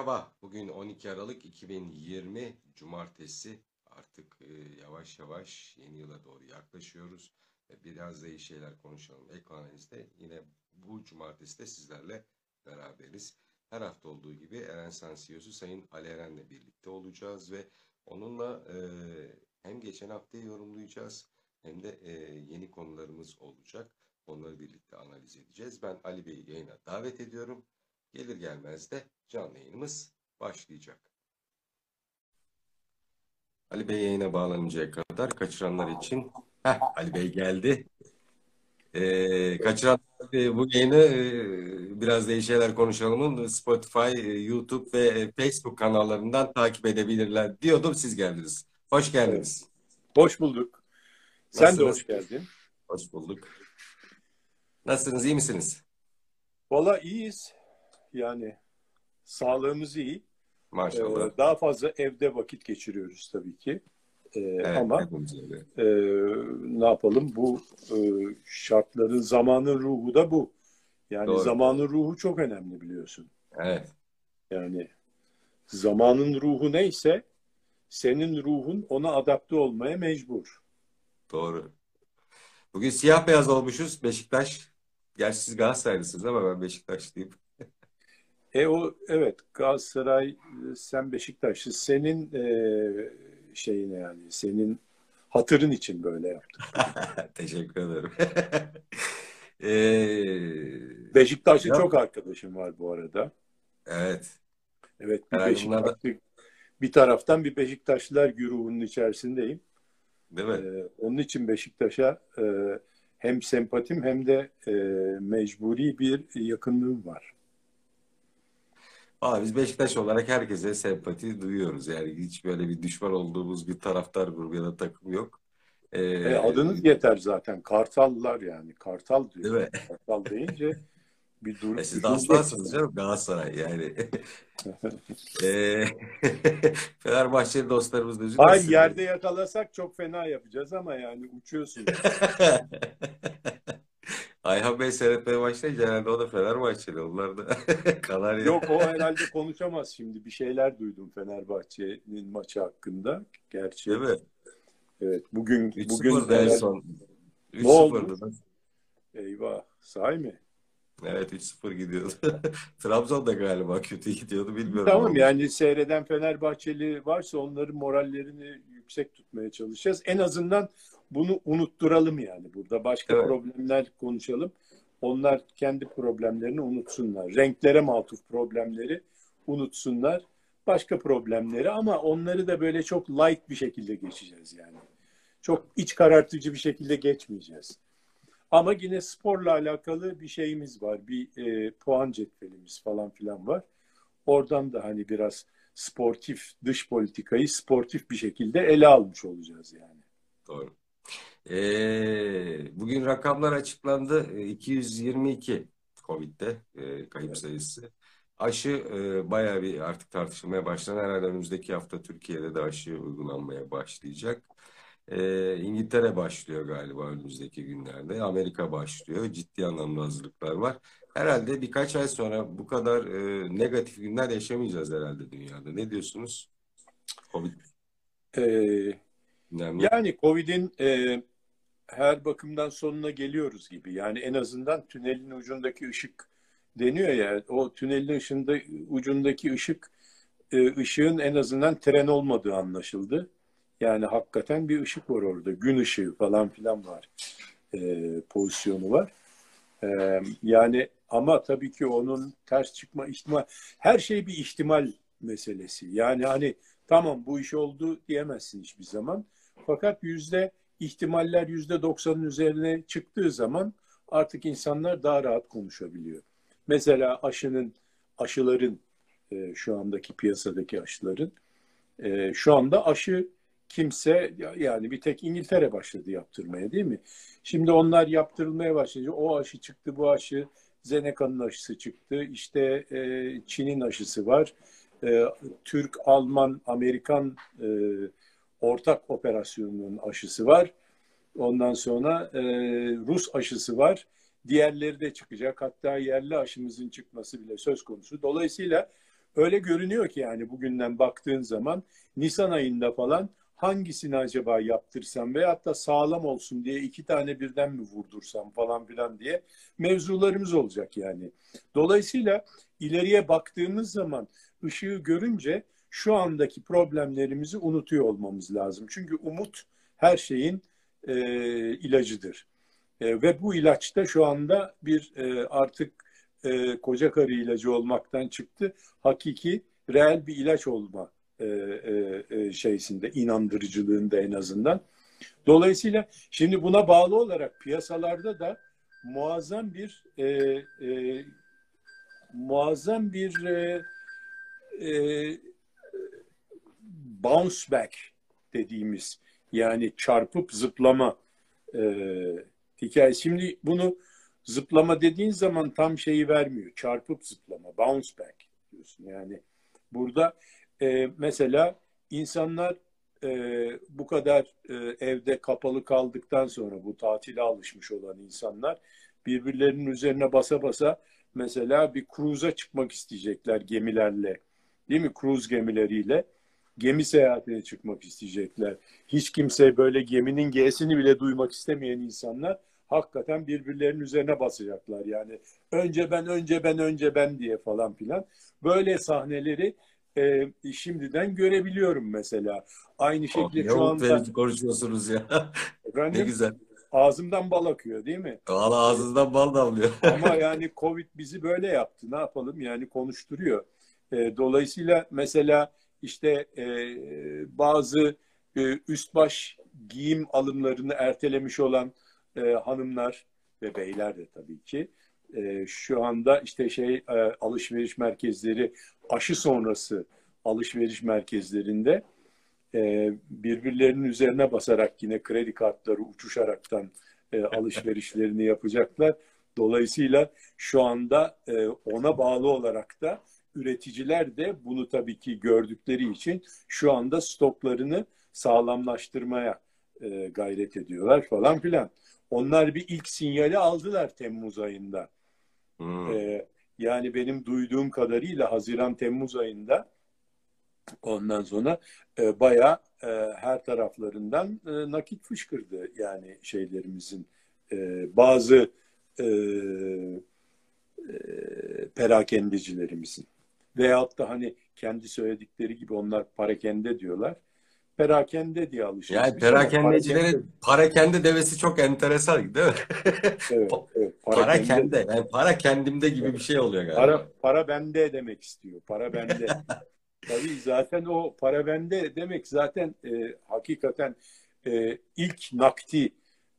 Merhaba, bugün 12 Aralık 2020 Cumartesi. Artık e, yavaş yavaş yeni yıla doğru yaklaşıyoruz. E, biraz da iyi şeyler konuşalım. Ekonomimizde yine bu cumartesi de sizlerle beraberiz. Her hafta olduğu gibi Eren San CEO'su Sayın Ali Eren'le birlikte olacağız ve onunla e, hem geçen haftayı yorumlayacağız hem de e, yeni konularımız olacak. Onları birlikte analiz edeceğiz. Ben Ali Bey'i yayına davet ediyorum. Gelir gelmez de canlı yayınımız başlayacak. Ali Bey yayına bağlanıncaya kadar kaçıranlar için Heh, Ali Bey geldi. Ee, kaçıranlar e, bu yayını e, biraz iyi şeyler konuşalımın Spotify, e, YouTube ve e, Facebook kanallarından takip edebilirler diyordum. Siz geldiniz. Hoş geldiniz. Hoş bulduk. Sen de hoş geldin. Hoş bulduk. Nasılsınız? iyi misiniz? Valla iyiyiz. Yani sağlığımız iyi. Maşallah. Ee, daha fazla evde vakit geçiriyoruz tabii ki. Ee, Evet, ama e, ne yapalım? Bu e, şartların, zamanın ruhu da bu. Yani Doğru. zamanın ruhu çok önemli biliyorsun. Evet. Yani zamanın ruhu neyse senin ruhun ona adapte olmaya mecbur. Doğru. Bugün siyah beyaz olmuşuz. Beşiktaş. Gerçi siz Galatasaraylısınız ama ben Beşiktaşlıyım. E o evet Galatasaray sen Beşiktaşlı senin e, şeyine yani senin hatırın için böyle yaptım. Teşekkür ederim. Ee, Beşiktaşlı Ya- çok arkadaşım var bu arada. evet. Evet bir da- Beşiktaşlı bir taraftan bir Beşiktaşlılar güruhunun içerisindeyim. Değil mi? E, onun için Beşiktaş'a e, hem sempatim hem de e, mecburi bir yakınlığım var. Aa, biz Beşiktaş olarak herkese sempati duyuyoruz. Yani hiç böyle bir düşman olduğumuz bir taraftar grubu ya da takım yok. Ee, E, adınız yeter zaten. Kartallar yani. Kartal diyor. Değil mi? Kartal deyince bir dur. E, siz aslansınız canım Galatasaray yani. Ee, Fenerbahçeli dostlarımız da üzülmesin. Hayır yerde yakalasak çok fena yapacağız ama yani uçuyorsun. Ayhan Bey seyretmeye başlayınca herhalde o da Fenerbahçeli. Onlar da Kanarya. Yok o herhalde konuşamaz şimdi. Bir şeyler duydum Fenerbahçe'nin maçı hakkında. Gerçi Değil mi? evet bugün bugün 3-0'da en son. Ne oldu? 3-0'da. eyvah sahi mi? Evet 3-0 gidiyordu. Trabzon da galiba kötü gidiyordu bilmiyorum. Tamam ama. yani seyreden Fenerbahçeli varsa onların morallerini yüksek tutmaya çalışacağız. En azından bunu unutturalım yani burada. Başka Evet. problemler konuşalım. Onlar kendi problemlerini unutsunlar. Renklere matuf problemleri unutsunlar. Başka problemleri ama onları da böyle çok light bir şekilde geçeceğiz yani. Çok iç karartıcı bir şekilde geçmeyeceğiz. Ama yine sporla alakalı bir şeyimiz var. Bir e, puan cetvelimiz falan filan var. Oradan da hani biraz sportif dış politikayı sportif bir şekilde ele almış olacağız yani. Doğru. Ee, bugün rakamlar açıklandı. Ee, 222 Covid'de e, kayıp sayısı. Aşı e, bayağı bir artık tartışılmaya başladı. Herhalde önümüzdeki hafta Türkiye'de de aşı uygulanmaya başlayacak. Ee, İngiltere başlıyor galiba önümüzdeki günlerde. Amerika başlıyor. Ciddi anlamda hazırlıklar var. Herhalde birkaç ay sonra bu kadar e, negatif günler yaşamayacağız herhalde dünyada. Ne diyorsunuz? Covid Ee, önemli. yani Covid'in e, her bakımdan sonuna geliyoruz gibi. Yani en azından tünelin ucundaki ışık deniyor ya. O tünelin ışığında, ucundaki ışık e, ışığın en azından tren olmadığı anlaşıldı. Yani hakikaten bir ışık var orada. Gün ışığı falan filan var. E, pozisyonu var. E, yani ama tabii ki onun ters çıkma ihtimal her şey bir ihtimal meselesi. Yani hani tamam bu iş oldu diyemezsin hiçbir zaman. Fakat yüzde ihtimaller yüzde doksanın üzerine çıktığı zaman artık insanlar daha rahat konuşabiliyor. Mesela aşının, aşıların e, şu andaki piyasadaki aşıların e, şu anda aşı kimse yani bir tek İngiltere başladı yaptırmaya değil mi? Şimdi onlar yaptırılmaya başlayınca o aşı çıktı bu aşı Zeneca'nın aşısı çıktı işte e, Çin'in aşısı var e, Türk, Alman, Amerikan e, ortak operasyonunun aşısı var. Ondan sonra e, Rus aşısı var. Diğerleri de çıkacak. Hatta yerli aşımızın çıkması bile söz konusu. Dolayısıyla öyle görünüyor ki yani bugünden baktığın zaman Nisan ayında falan hangisini acaba yaptırsam veyahut da sağlam olsun diye iki tane birden mi vurdursam falan filan diye mevzularımız olacak yani. Dolayısıyla ileriye baktığımız zaman ışığı görünce şu andaki problemlerimizi unutuyor olmamız lazım. Çünkü umut her şeyin e, ilacıdır. E, ve bu ilaç da şu anda bir e, artık e, koca karı ilacı olmaktan çıktı. Hakiki, reel bir ilaç olma e, e, e, şeysinde, inandırıcılığında en azından. Dolayısıyla şimdi buna bağlı olarak piyasalarda da muazzam bir e, e, muazzam bir e, e, bounce back dediğimiz yani çarpıp zıplama e, hikaye. Şimdi bunu zıplama dediğin zaman tam şeyi vermiyor. Çarpıp zıplama, bounce back diyorsun. Yani burada e, mesela insanlar e, bu kadar e, evde kapalı kaldıktan sonra bu tatile alışmış olan insanlar birbirlerinin üzerine basa basa mesela bir cruise'a çıkmak isteyecekler gemilerle. Değil mi? Cruise gemileriyle gemi seyahatine çıkmak isteyecekler. Hiç kimse böyle geminin G'sini bile duymak istemeyen insanlar hakikaten birbirlerinin üzerine basacaklar. Yani önce ben, önce ben, önce ben diye falan filan. Böyle sahneleri e, şimdiden görebiliyorum mesela. Aynı şekilde oh, şu anda... konuşuyorsunuz ya. Efendim, ne güzel. Ağzımdan bal akıyor değil mi? Valla ağzından bal damlıyor. Ama yani Covid bizi böyle yaptı. Ne yapalım? Yani konuşturuyor. E, dolayısıyla mesela işte e, bazı e, üst baş giyim alımlarını ertelemiş olan e, hanımlar ve beyler de tabii ki e, şu anda işte şey e, alışveriş merkezleri aşı sonrası alışveriş merkezlerinde e, birbirlerinin üzerine basarak yine kredi kartları uçuşaraktan e, alışverişlerini yapacaklar. Dolayısıyla şu anda e, ona bağlı olarak da üreticiler de bunu tabii ki gördükleri için şu anda stoklarını sağlamlaştırmaya e, gayret ediyorlar falan filan. Onlar bir ilk sinyali aldılar Temmuz ayında. Hmm. E, yani benim duyduğum kadarıyla Haziran-Temmuz ayında ondan sonra e, bayağı e, her taraflarından e, nakit fışkırdı yani şeylerimizin e, bazı e, e, perakendecilerimizin. Veyahut da hani kendi söyledikleri gibi onlar parakende diyorlar. Perakende diye alışmış. Yani perakendecilerin parakende devesi çok enteresan değil mi? evet, evet. Para kende. Yani para kendimde gibi bir şey oluyor galiba. Para, para bende demek istiyor. Para bende. Tabii zaten o para bende demek zaten e, hakikaten e, ilk nakti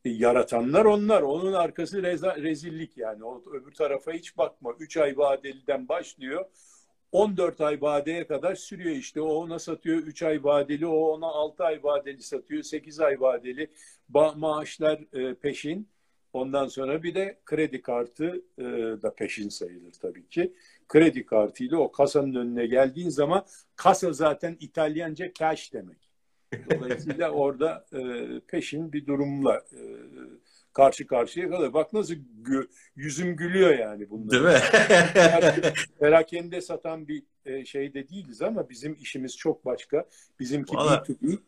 yaratanlar onlar. Onun arkası reza, rezillik yani. O öbür tarafa hiç bakma. Üç ay vadeliden başlıyor. 14 ay vadeye kadar sürüyor işte. O ona satıyor 3 ay vadeli, o ona 6 ay vadeli satıyor, 8 ay vadeli. Ba maaşlar e, peşin. Ondan sonra bir de kredi kartı e, da peşin sayılır tabii ki. Kredi kartıyla o kasanın önüne geldiğin zaman kasa zaten İtalyanca cash demek. Dolayısıyla orada e, peşin bir durumla e, karşı karşıya kalır. Bak nasıl gü, yüzüm gülüyor yani bunlar. Değil mi? Perakende satan bir e, şeyde değiliz ama bizim işimiz çok başka. Bizimki Vallahi, B2B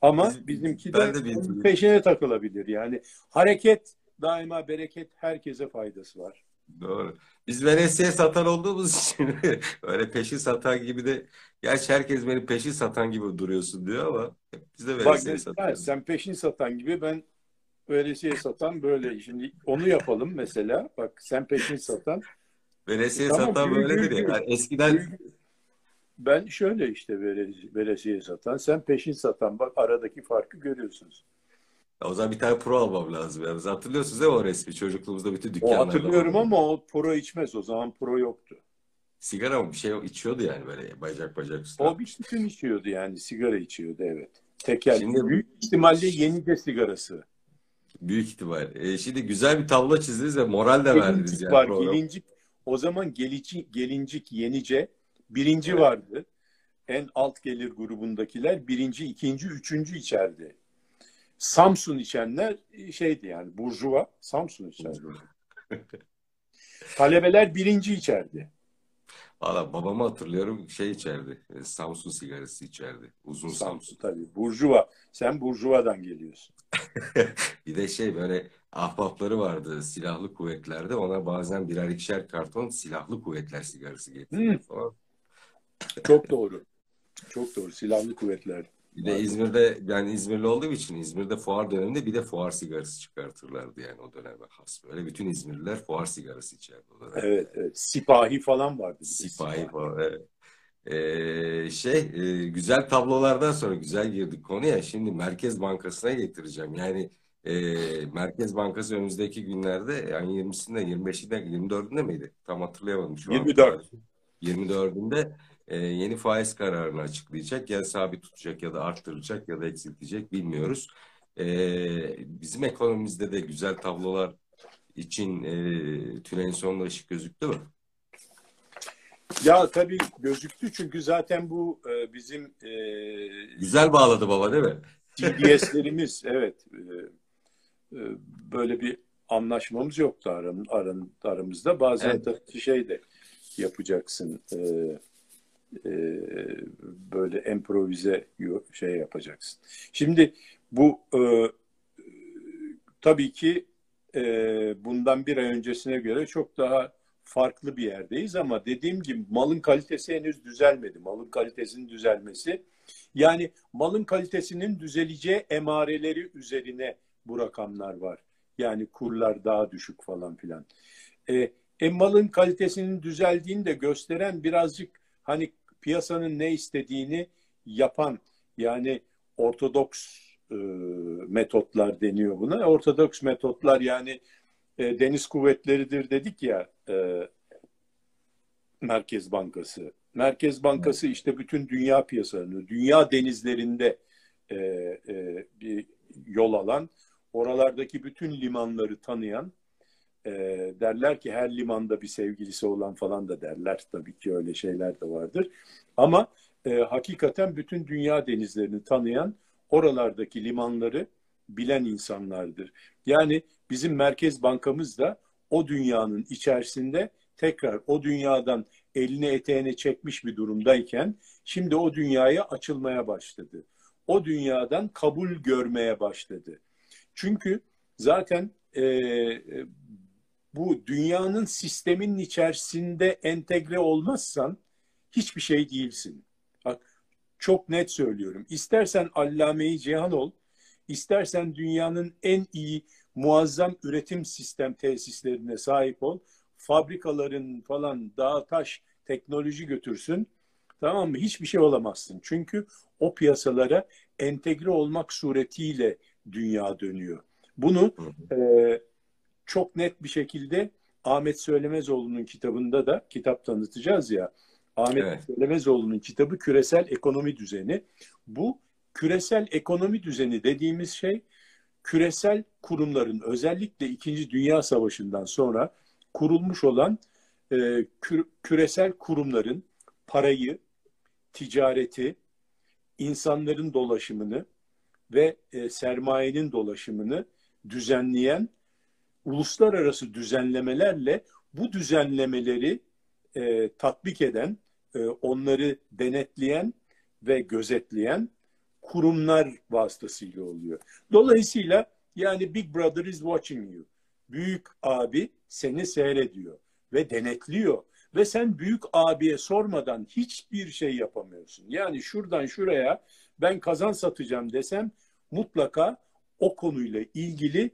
ama bizim, bizimki de, de peşine takılabilir. Yani hareket daima bereket herkese faydası var. Doğru. Biz veresiye satan olduğumuz için öyle peşin satan gibi de gerçi herkes beni peşin satan gibi duruyorsun diyor ama biz de veresiye satıyoruz. Sen peşin satan gibi ben veresiye satan böyle. Şimdi onu yapalım mesela. Bak sen peşin satan. Veresiye tamam, satan böyledir ya. Yani eskiden ben şöyle işte veresiye, satan, sen peşin satan. Bak aradaki farkı görüyorsunuz. O zaman bir tane pro almam lazım. Yani. Hatırlıyorsunuz değil mi o resmi? Çocukluğumuzda bütün dükkanlarda. O hatırlıyorum ama o pro içmez. O zaman pro yoktu. Sigara mı? Bir şey içiyordu yani böyle bacak bacak üstüne. O bir bütün içiyordu yani. Sigara içiyordu evet. Tekel. Şimdi, büyük ihtimalle yeni de sigarası. Büyük ihtimal. E, şimdi güzel bir tablo çizdiniz ve moral de verdiniz. Yani var. Program. Gelincik, o zaman gelincik, gelincik yenice birinci evet. vardı. En alt gelir grubundakiler birinci, ikinci, üçüncü içerdi. Samsun içenler e, şeydi yani burjuva Samsun içerdi. Talebeler birinci içerdi. Valla babamı hatırlıyorum şey içerdi. e, Samsun sigarası içerdi. Uzun Samsun Samsun. tabii. Burjuva. Sen Burjuva'dan geliyorsun. Bir de şey böyle ahbapları vardı silahlı kuvvetlerde. Ona bazen birer ikişer karton silahlı kuvvetler sigarası getiriyor falan. çok doğru. Çok doğru. Silahlı kuvvetler Bir de. İzmir'de ben İzmirli olduğum için İzmir'de fuar döneminde bir de fuar sigarası çıkartırlardı yani o döneme has. Böyle bütün İzmirliler fuar sigarası içerdi o dönemde. Evet, evet. Sipahi falan vardı Sipahi sipahi. falan. Evet. Ee, şey e, güzel tablolardan sonra güzel girdik konuya. Şimdi Merkez Bankası'na getireceğim. Yani e, Merkez Bankası önümüzdeki günlerde yani 20'sinde 25'inde 24'ünde miydi? Tam hatırlayamadım şu an 24. tarihi. 24'ünde e, yeni faiz kararını açıklayacak. Ya sabit tutacak ya da arttıracak ya da eksiltecek bilmiyoruz. E, bizim ekonomimizde de güzel tablolar için e, tünelin sonunda ışık gözüktü mü? Ya tabii gözüktü çünkü zaten bu e, bizim e, Güzel bağladı baba değil mi? CDS'lerimiz evet e, e, böyle bir anlaşmamız yoktu aram, aram, aramızda. Bazen Evet. tabii şey de yapacaksın e, e, böyle improvize şey yapacaksın. Şimdi bu e, tabii ki e, bundan bir ay öncesine göre çok daha farklı bir yerdeyiz ama dediğim gibi malın kalitesi henüz düzelmedi. Malın kalitesinin düzelmesi yani malın kalitesinin düzeleceği emareleri üzerine bu rakamlar var. Yani kurlar daha düşük falan filan. E, e, malın kalitesinin düzeldiğini de gösteren birazcık hani piyasanın ne istediğini yapan yani ortodoks e, metotlar deniyor buna. Ortodoks metotlar yani e, deniz kuvvetleridir dedik ya e, Merkez Bankası. Merkez Bankası işte bütün dünya piyasalarını, dünya denizlerinde e, e, bir yol alan, oralardaki bütün limanları tanıyan, e, derler ki her limanda bir sevgilisi olan falan da derler. Tabii ki öyle şeyler de vardır. Ama e, hakikaten bütün dünya denizlerini tanıyan, oralardaki limanları bilen insanlardır. Yani bizim Merkez Bankamız da o dünyanın içerisinde tekrar o dünyadan elini eteğine çekmiş bir durumdayken şimdi o dünyaya açılmaya başladı. O dünyadan kabul görmeye başladı. Çünkü zaten e, e, bu dünyanın sisteminin içerisinde entegre olmazsan hiçbir şey değilsin. Bak çok net söylüyorum. İstersen Allame-i Cihan ol, istersen dünyanın en iyi muazzam üretim sistem tesislerine sahip ol. Fabrikaların falan dağ taş teknoloji götürsün. Tamam mı? Hiçbir şey olamazsın. Çünkü o piyasalara entegre olmak suretiyle dünya dönüyor. Bunu e, çok net bir şekilde Ahmet Söylemezoğlu'nun kitabında da kitap tanıtacağız ya. Ahmet Evet. Söylemezoğlu'nun kitabı Küresel Ekonomi Düzeni. Bu küresel ekonomi düzeni dediğimiz şey küresel kurumların özellikle İkinci Dünya Savaşı'ndan sonra kurulmuş olan e, kü- küresel kurumların parayı, ticareti, insanların dolaşımını ve e, sermayenin dolaşımını düzenleyen uluslararası düzenlemelerle bu düzenlemeleri e, tatbik eden, e, onları denetleyen ve gözetleyen kurumlar vasıtasıyla oluyor. Dolayısıyla yani Big Brother is watching you. Büyük abi seni seyrediyor ve denetliyor. Ve sen büyük abiye sormadan hiçbir şey yapamıyorsun. Yani şuradan şuraya ben kazan satacağım desem mutlaka o konuyla ilgili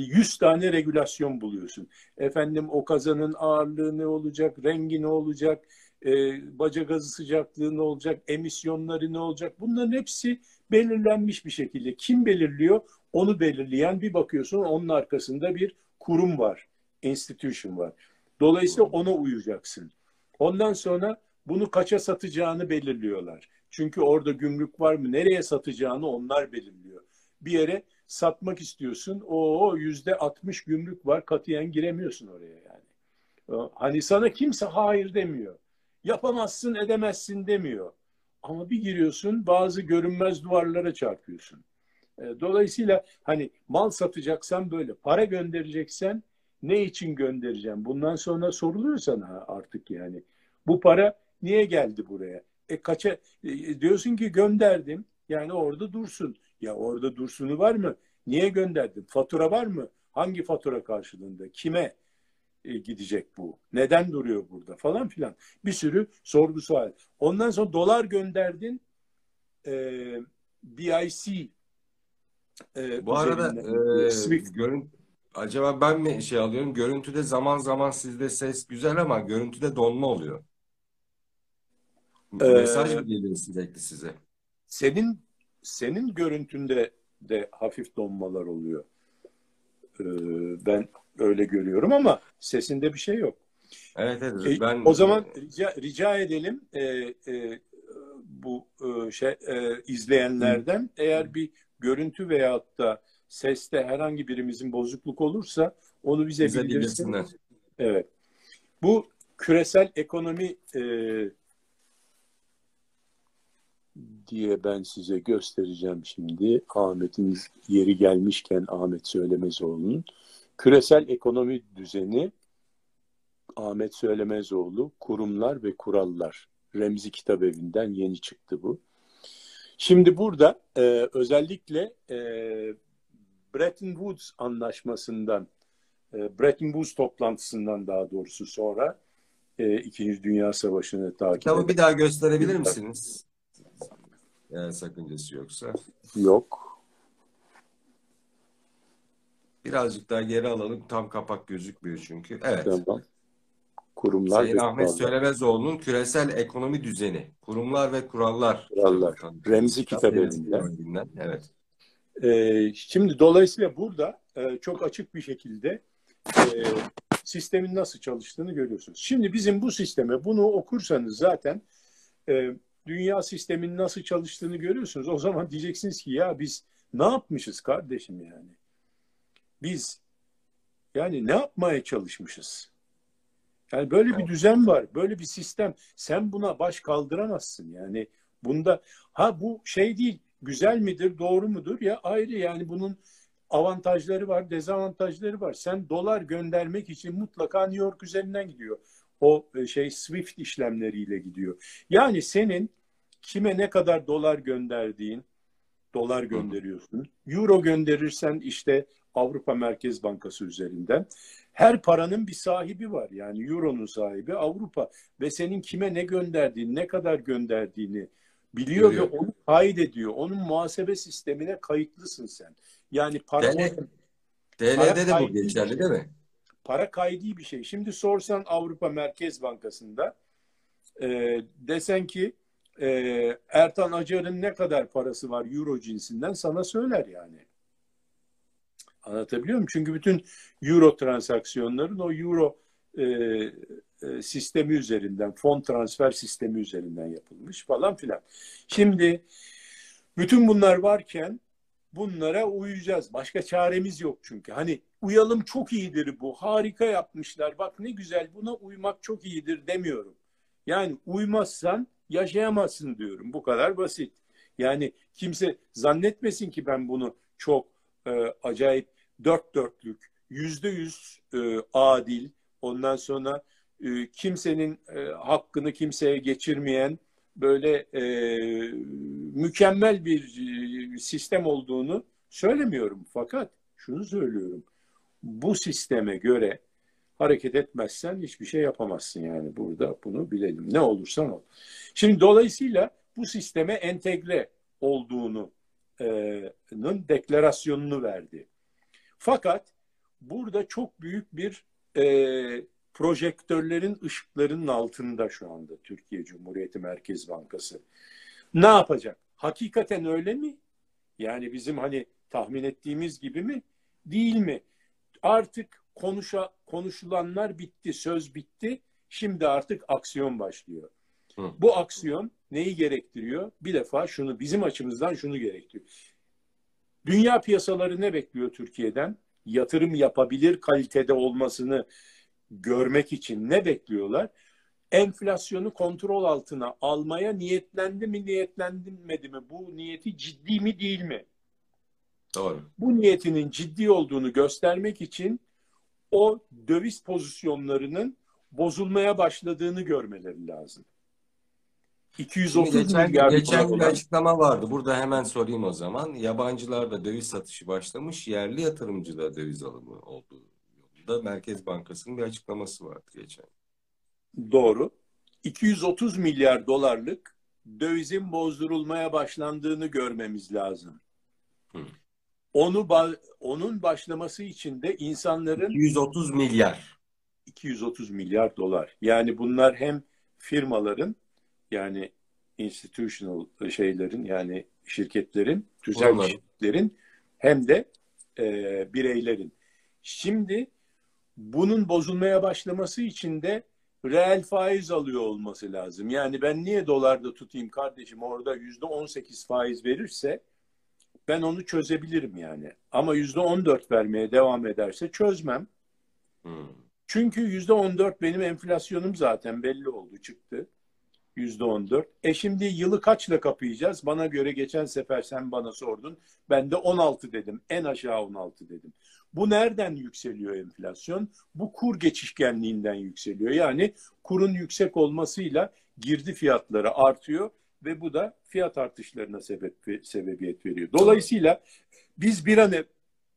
100 tane regülasyon buluyorsun. Efendim o kazanın ağırlığı ne olacak, rengi ne olacak, e, baca gazı sıcaklığı ne olacak, emisyonları ne olacak? Bunların hepsi belirlenmiş bir şekilde. Kim belirliyor? Onu belirleyen bir bakıyorsun onun arkasında bir kurum var, institution var. Dolayısıyla ona uyacaksın. Ondan sonra bunu kaça satacağını belirliyorlar. Çünkü orada gümrük var mı, nereye satacağını onlar belirliyor. Bir yere satmak istiyorsun, o yüzde 60 gümrük var, katiyen giremiyorsun oraya yani. Hani sana kimse hayır demiyor. Yapamazsın, edemezsin demiyor. Ama bir giriyorsun, bazı görünmez duvarlara çarpıyorsun. Dolayısıyla hani mal satacaksan böyle, para göndereceksen ne için göndereceğim? Bundan sonra soruluyor sana artık yani. Bu para niye geldi buraya? E kaça e, diyorsun ki gönderdim. Yani orada dursun. Ya orada dursunu var mı? Niye gönderdin? Fatura var mı? Hangi fatura karşılığında? Kime e, gidecek bu? Neden duruyor burada? Falan filan. Bir sürü sorgu sual. Ondan sonra dolar gönderdin. E, BIC e, Bu arada e, Swift görün, acaba ben mi şey alıyorum? Görüntüde zaman zaman sizde ses güzel ama görüntüde donma oluyor. e, Mesaj mı geliyor sürekli size? senin senin görüntünde de hafif donmalar oluyor. E, ben öyle görüyorum ama sesinde bir şey yok. Evet evet E, ben o zaman rica, rica edelim e, e, bu e, şey e, izleyenlerden eğer bir görüntü veyahut da seste herhangi birimizin bozukluk olursa onu bize, bize bildirsin. bildirsinler. Evet. Bu küresel ekonomi e, diye ben size göstereceğim şimdi. Ahmet'in yeri gelmişken Ahmet Söylemezoğlu'nun küresel ekonomi düzeni Ahmet Söylemezoğlu Kurumlar ve Kurallar Remzi Kitabevi'nden yeni çıktı bu. Şimdi burada e, özellikle e, Bretton Woods anlaşmasından e, Bretton Woods toplantısından daha doğrusu sonra e, İkinci Dünya Savaşı'nı takip Kitabı bir daha gösterebilir misiniz? Eğer sakıncası yoksa. yok. Birazcık daha geri alalım. Tam kapak gözükmüyor çünkü. Evet. Tamam. Kurumlar Sayın Ahmet. Söylemezoğlu'nun Küresel Ekonomi Düzeni, Kurumlar ve Kurallar. Kurallar. Remzi Kitabevi'nden, Evet. Ee, şimdi dolayısıyla burada e, çok açık bir şekilde e, sistemin nasıl çalıştığını görüyorsunuz. Şimdi bizim bu sisteme bunu okursanız zaten e, dünya sisteminin nasıl çalıştığını görüyorsunuz. O zaman diyeceksiniz ki ya biz ne yapmışız kardeşim yani? Biz yani ne yapmaya çalışmışız? Yani böyle bir düzen var, böyle bir sistem. Sen buna baş kaldıramazsın. Yani bunda ha bu şey değil, güzel midir, doğru mudur ya ayrı yani bunun avantajları var, dezavantajları var. Sen dolar göndermek için mutlaka New York üzerinden gidiyor. O e, şey Swift işlemleriyle gidiyor. Yani senin kime ne kadar dolar gönderdiğin, dolar gönderiyorsun. Euro gönderirsen işte Avrupa Merkez Bankası üzerinden. Her paranın bir sahibi var. Yani Euro'nun sahibi Avrupa ve senin kime ne gönderdiğini, ne kadar gönderdiğini biliyor Biliyor. ve onu kaydediyor. Onun muhasebe sistemine kayıtlısın sen. Yani para TL'de de bu geçerli değil mi? para kaydı bir şey. Şimdi sorsan Avrupa Merkez Bankası'nda e, desen ki e, Ertan Acar'ın ne kadar parası var Euro cinsinden sana söyler yani. Anlatabiliyor muyum? Çünkü bütün Euro transaksiyonların o Euro e, e, sistemi üzerinden, fon transfer sistemi üzerinden yapılmış falan filan. Şimdi bütün bunlar varken bunlara uyacağız. Başka çaremiz yok çünkü. Hani uyalım çok iyidir bu. Harika yapmışlar. Bak ne güzel buna uymak çok iyidir demiyorum. Yani uymazsan yaşayamazsın diyorum. Bu kadar basit. Yani kimse zannetmesin ki ben bunu çok e, acayip dört dörtlük, yüzde yüz e, adil, ondan sonra e, kimsenin e, hakkını kimseye geçirmeyen böyle e, mükemmel bir e, sistem olduğunu söylemiyorum. Fakat şunu söylüyorum. Bu sisteme göre hareket etmezsen hiçbir şey yapamazsın yani burada bunu bilelim. Ne olursan ol. Şimdi dolayısıyla bu sisteme entegre olduğunu e, deklarasyonunu verdi. Fakat burada çok büyük bir e, projektörlerin ışıklarının altında şu anda Türkiye Cumhuriyeti Merkez Bankası. Ne yapacak? Hakikaten öyle mi? Yani bizim hani tahmin ettiğimiz gibi mi? Değil mi? Artık konuşa, konuşulanlar bitti, söz bitti. Şimdi artık aksiyon başlıyor. Hı. Bu aksiyon neyi gerektiriyor? Bir defa şunu bizim açımızdan şunu gerektiriyor. Dünya piyasaları ne bekliyor Türkiye'den? Yatırım yapabilir kalitede olmasını görmek için ne bekliyorlar? Enflasyonu kontrol altına almaya niyetlendi mi, niyetlenmedi mi? Bu niyeti ciddi mi, değil mi? Doğru. Bu niyetinin ciddi olduğunu göstermek için o döviz pozisyonlarının bozulmaya başladığını görmeleri lazım. Şimdi 230 geçen, milyar geçen bir açıklama vardı. Burada hemen sorayım o zaman. Yabancılarda döviz satışı başlamış, yerli yatırımcıda döviz alımı olduğu yolunda Merkez Bankası'nın bir açıklaması vardı geçen. Doğru. 230 milyar dolarlık dövizin bozdurulmaya başlandığını görmemiz lazım. Hı. Onu onun başlaması için de insanların 230 milyar. 230 milyar dolar. Yani bunlar hem firmaların yani institutional şeylerin yani şirketlerin, tüzel şirketlerin hem de e, bireylerin. Şimdi bunun bozulmaya başlaması için de reel faiz alıyor olması lazım. Yani ben niye dolarda tutayım kardeşim orada yüzde 18 faiz verirse ben onu çözebilirim yani. Ama yüzde 14 vermeye devam ederse çözmem. Hmm. Çünkü yüzde on dört benim enflasyonum zaten belli oldu çıktı. Yüzde on dört. E şimdi yılı kaçla kapayacağız? Bana göre geçen sefer sen bana sordun. Ben de 16 dedim. En aşağı 16 dedim. Bu nereden yükseliyor enflasyon? Bu kur geçişkenliğinden yükseliyor. Yani kurun yüksek olmasıyla girdi fiyatları artıyor ve bu da fiyat artışlarına sebep sebebiyet veriyor. Dolayısıyla biz bir an ev,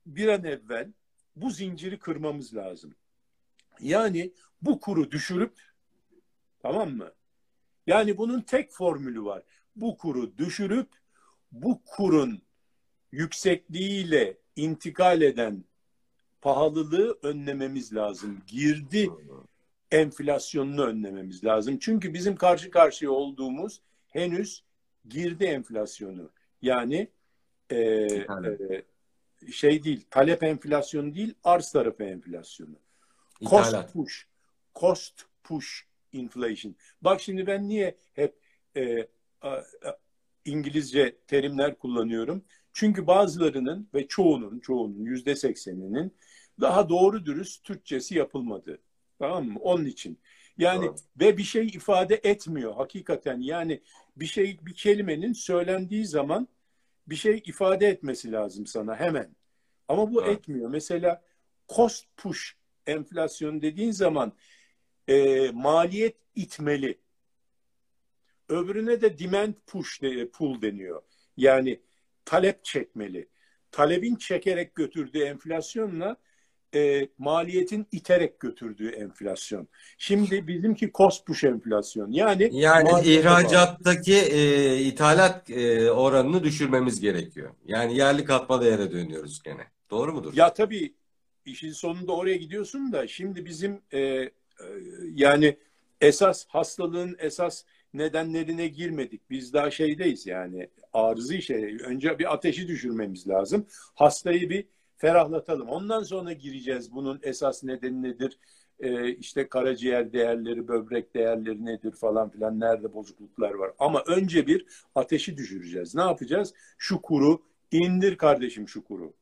bir an evvel bu zinciri kırmamız lazım. Yani bu kuru düşürüp tamam mı? Yani bunun tek formülü var. Bu kuru düşürüp bu kurun yüksekliğiyle intikal eden pahalılığı önlememiz lazım. Girdi enflasyonunu önlememiz lazım. Çünkü bizim karşı karşıya olduğumuz henüz girdi enflasyonu. Yani e, e, şey değil, talep enflasyonu değil, arz tarafı enflasyonu. İthalat. Cost push. Cost push inflation. Bak şimdi ben niye hep e, a, a, İngilizce terimler kullanıyorum? Çünkü bazılarının ve çoğunun, çoğunun yüzde sekseninin daha doğru dürüst Türkçesi yapılmadı. Tamam mı? Onun için. Yani Doğru. ve bir şey ifade etmiyor hakikaten. Yani bir şey bir kelimenin söylendiği zaman bir şey ifade etmesi lazım sana hemen. Ama bu Evet. etmiyor. Mesela cost push enflasyon dediğin zaman e, maliyet itmeli. Öbürüne de demand push de, pull deniyor. Yani talep çekmeli. Talebin çekerek götürdüğü enflasyonla e, maliyetin iterek götürdüğü enflasyon. Şimdi bizimki cost push enflasyon. Yani Yani ihracattaki e, ithalat e, oranını düşürmemiz gerekiyor. Yani yerli katma değere dönüyoruz gene. Doğru mudur? Ya tabii işin sonunda oraya gidiyorsun da şimdi bizim e, e, yani esas hastalığın esas nedenlerine girmedik. Biz daha şeydeyiz yani arızı şey. Önce bir ateşi düşürmemiz lazım. Hastayı bir ferahlatalım. Ondan sonra gireceğiz bunun esas nedeni nedir? E, işte karaciğer değerleri, böbrek değerleri nedir falan filan nerede bozukluklar var. Ama önce bir ateşi düşüreceğiz. Ne yapacağız? Şu kuru indir kardeşim şu kuru.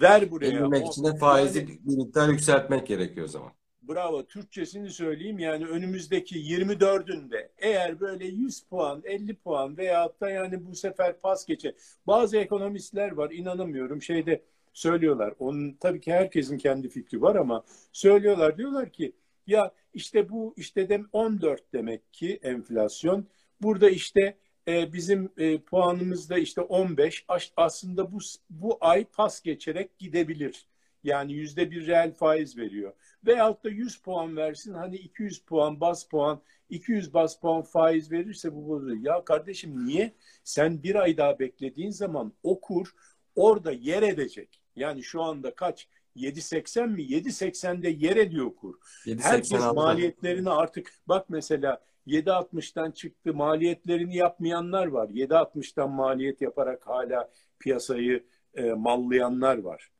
Ver buraya. İndirmek için de faizi yani- bir miktar yükseltmek gerekiyor o zaman. Bravo. Türkçesini söyleyeyim. Yani önümüzdeki 24'ünde eğer böyle 100 puan, 50 puan veyahut da yani bu sefer pas geçe. Bazı ekonomistler var inanamıyorum şeyde söylüyorlar. Onun tabii ki herkesin kendi fikri var ama söylüyorlar diyorlar ki ya işte bu işte de 14 demek ki enflasyon. Burada işte e, bizim e, puanımız da işte 15. As- Aslında bu bu ay pas geçerek gidebilir. Yani yüzde bir reel faiz veriyor. Veyahut da 100 puan versin hani 200 puan bas puan 200 bas puan faiz verirse bu bozuyor. Ya kardeşim niye? Sen bir ay daha beklediğin zaman o kur orada yer edecek. Yani şu anda kaç? 7.80 mi? 7.80'de yer ediyor kur. Herkes 7.86'da. maliyetlerini artık bak mesela 7.60'dan çıktı maliyetlerini yapmayanlar var. 7.60'dan maliyet yaparak hala piyasayı e, mallayanlar var.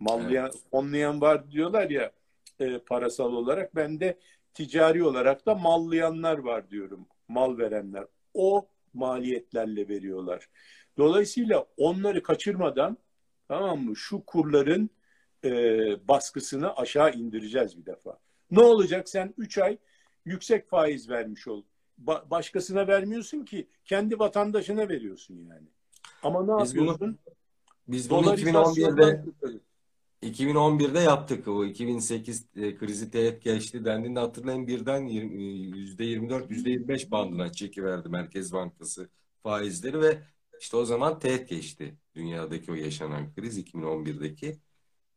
Mallayan, fonlayan var diyorlar ya e, parasal olarak. Ben de ticari olarak da mallayanlar var diyorum. Mal verenler. O maliyetlerle veriyorlar. Dolayısıyla onları kaçırmadan tamam mı şu kurların e, baskısını aşağı indireceğiz bir defa. Ne olacak sen 3 ay yüksek faiz vermiş ol. Ba- başkasına vermiyorsun ki kendi vatandaşına veriyorsun yani. Ama ne Biz bunu yapıyorsun? Biz bunu 2011'de Dolarizasyondan 2011'de yaptık. O 2008 e, krizi teğet geçti dendiğinde hatırlayın birden yirmi- %24, %25 bandına çekiverdi Merkez Bankası faizleri ve işte o zaman teğet geçti dünyadaki o yaşanan kriz 2011'deki.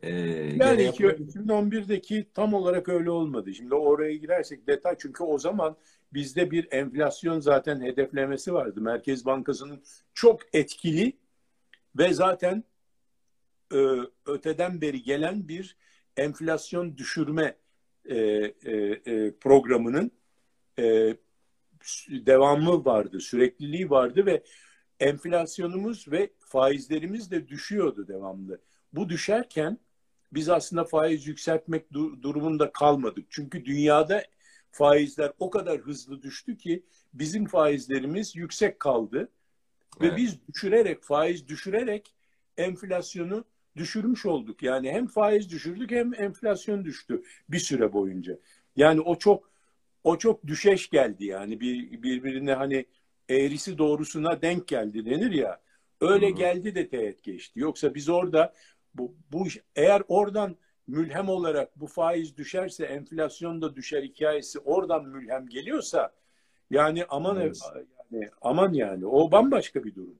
Ee, Yani iki- yap- 2011'deki tam olarak öyle olmadı. Şimdi oraya girersek detay çünkü o zaman bizde bir enflasyon zaten hedeflemesi vardı. Merkez Bankası'nın çok etkili ve zaten e, öteden beri gelen bir enflasyon düşürme e, e, e, programının e, devamı vardı, sürekliliği vardı ve enflasyonumuz ve faizlerimiz de düşüyordu devamlı. Bu düşerken biz aslında faiz yükseltmek du- durumunda kalmadık. Çünkü dünyada faizler o kadar hızlı düştü ki bizim faizlerimiz yüksek kaldı ve Evet. biz düşürerek faiz düşürerek enflasyonu düşürmüş olduk. Yani hem faiz düşürdük hem enflasyon düştü bir süre boyunca. Yani o çok o çok düşeş geldi yani bir birbirine hani eğrisi doğrusuna denk geldi denir ya. Öyle hı. geldi de teğet geçti. Yoksa biz orada bu, bu eğer oradan mülhem olarak bu faiz düşerse enflasyon da düşer hikayesi oradan mülhem geliyorsa yani aman Evet. yani aman yani o bambaşka bir durum.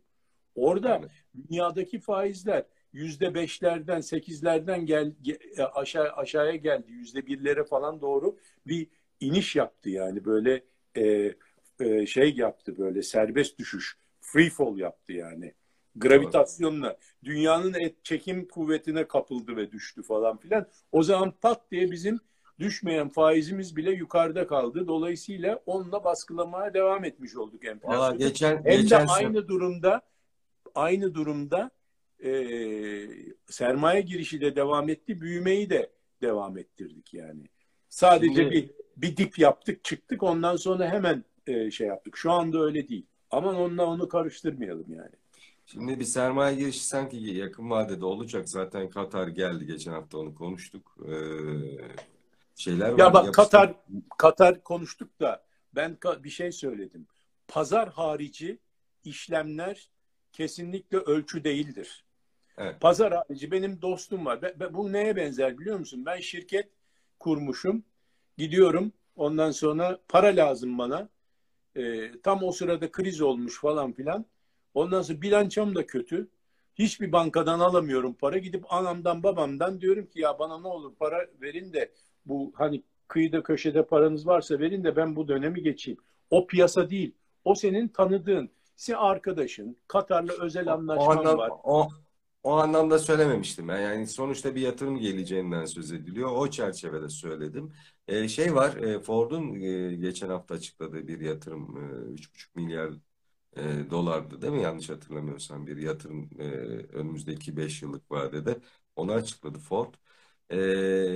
Orada Yani. dünyadaki faizler yüzde beşlerden sekizlerden gel ge- aşağı aşağıya geldi yüzde birlere falan doğru bir iniş yaptı yani böyle e, e, şey yaptı böyle serbest düşüş free fall yaptı yani gravitasyonla dünyanın et çekim kuvvetine kapıldı ve düştü falan filan o zaman pat diye bizim düşmeyen faizimiz bile yukarıda kaldı dolayısıyla onunla baskılamaya devam etmiş olduk Valla enflasyonu. geçen Hem de geçen aynı durumda aynı durumda e, sermaye girişi de devam etti, büyümeyi de devam ettirdik yani. Sadece Şimdi- bir bir dip yaptık, çıktık ondan sonra hemen e, şey yaptık. Şu anda öyle değil. Aman onunla onu karıştırmayalım yani. Şimdi bir sermaye girişi sanki yakın vadede olacak. Zaten Katar geldi. Geçen hafta onu konuştuk. Ee, şeyler var. Ya bak yapıştır- Katar Katar konuştuk da ben bir şey söyledim. Pazar harici işlemler kesinlikle ölçü değildir. Evet. Pazar harici benim dostum var. Be- be- bu neye benzer biliyor musun? Ben şirket kurmuşum. Gidiyorum. Ondan sonra para lazım bana. Ee, tam o sırada kriz olmuş falan filan. Ondan sonra bilançom da kötü. Hiçbir bankadan alamıyorum para. Gidip anamdan babamdan diyorum ki ya bana ne olur para verin de bu hani kıyıda köşede paranız varsa verin de ben bu dönemi geçeyim. O piyasa değil. O senin tanıdığın, senin arkadaşın, Katar'la özel O anlaşman anlam, var. o, o anlamda söylememiştim. Yani sonuçta bir yatırım geleceğinden söz ediliyor. O çerçevede söyledim. Ee, şey var, e, Ford'un e, geçen hafta açıkladığı bir yatırım e, 3,5 milyar e, dolardı değil mi? Yanlış hatırlamıyorsam bir yatırım e, önümüzdeki 5 yıllık vadede. Onu açıkladı Ford. E,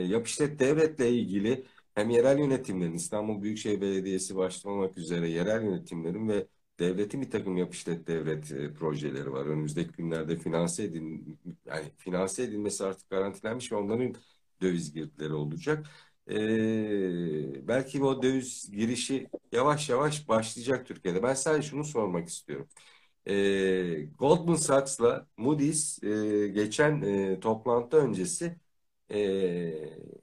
yap işlet devletle ilgili hem yerel yönetimlerin, İstanbul Büyükşehir Belediyesi başta olmak üzere yerel yönetimlerin ve devletin bir takım yap devlet e, projeleri var. Önümüzdeki günlerde finanse edin, yani finanse edilmesi artık garantilenmiş ve onların döviz girdileri olacak. Ee, belki o döviz girişi yavaş yavaş başlayacak Türkiye'de. Ben sadece şunu sormak istiyorum. Ee, Goldman Sachs'la Moody's e, geçen e, toplantı öncesi e,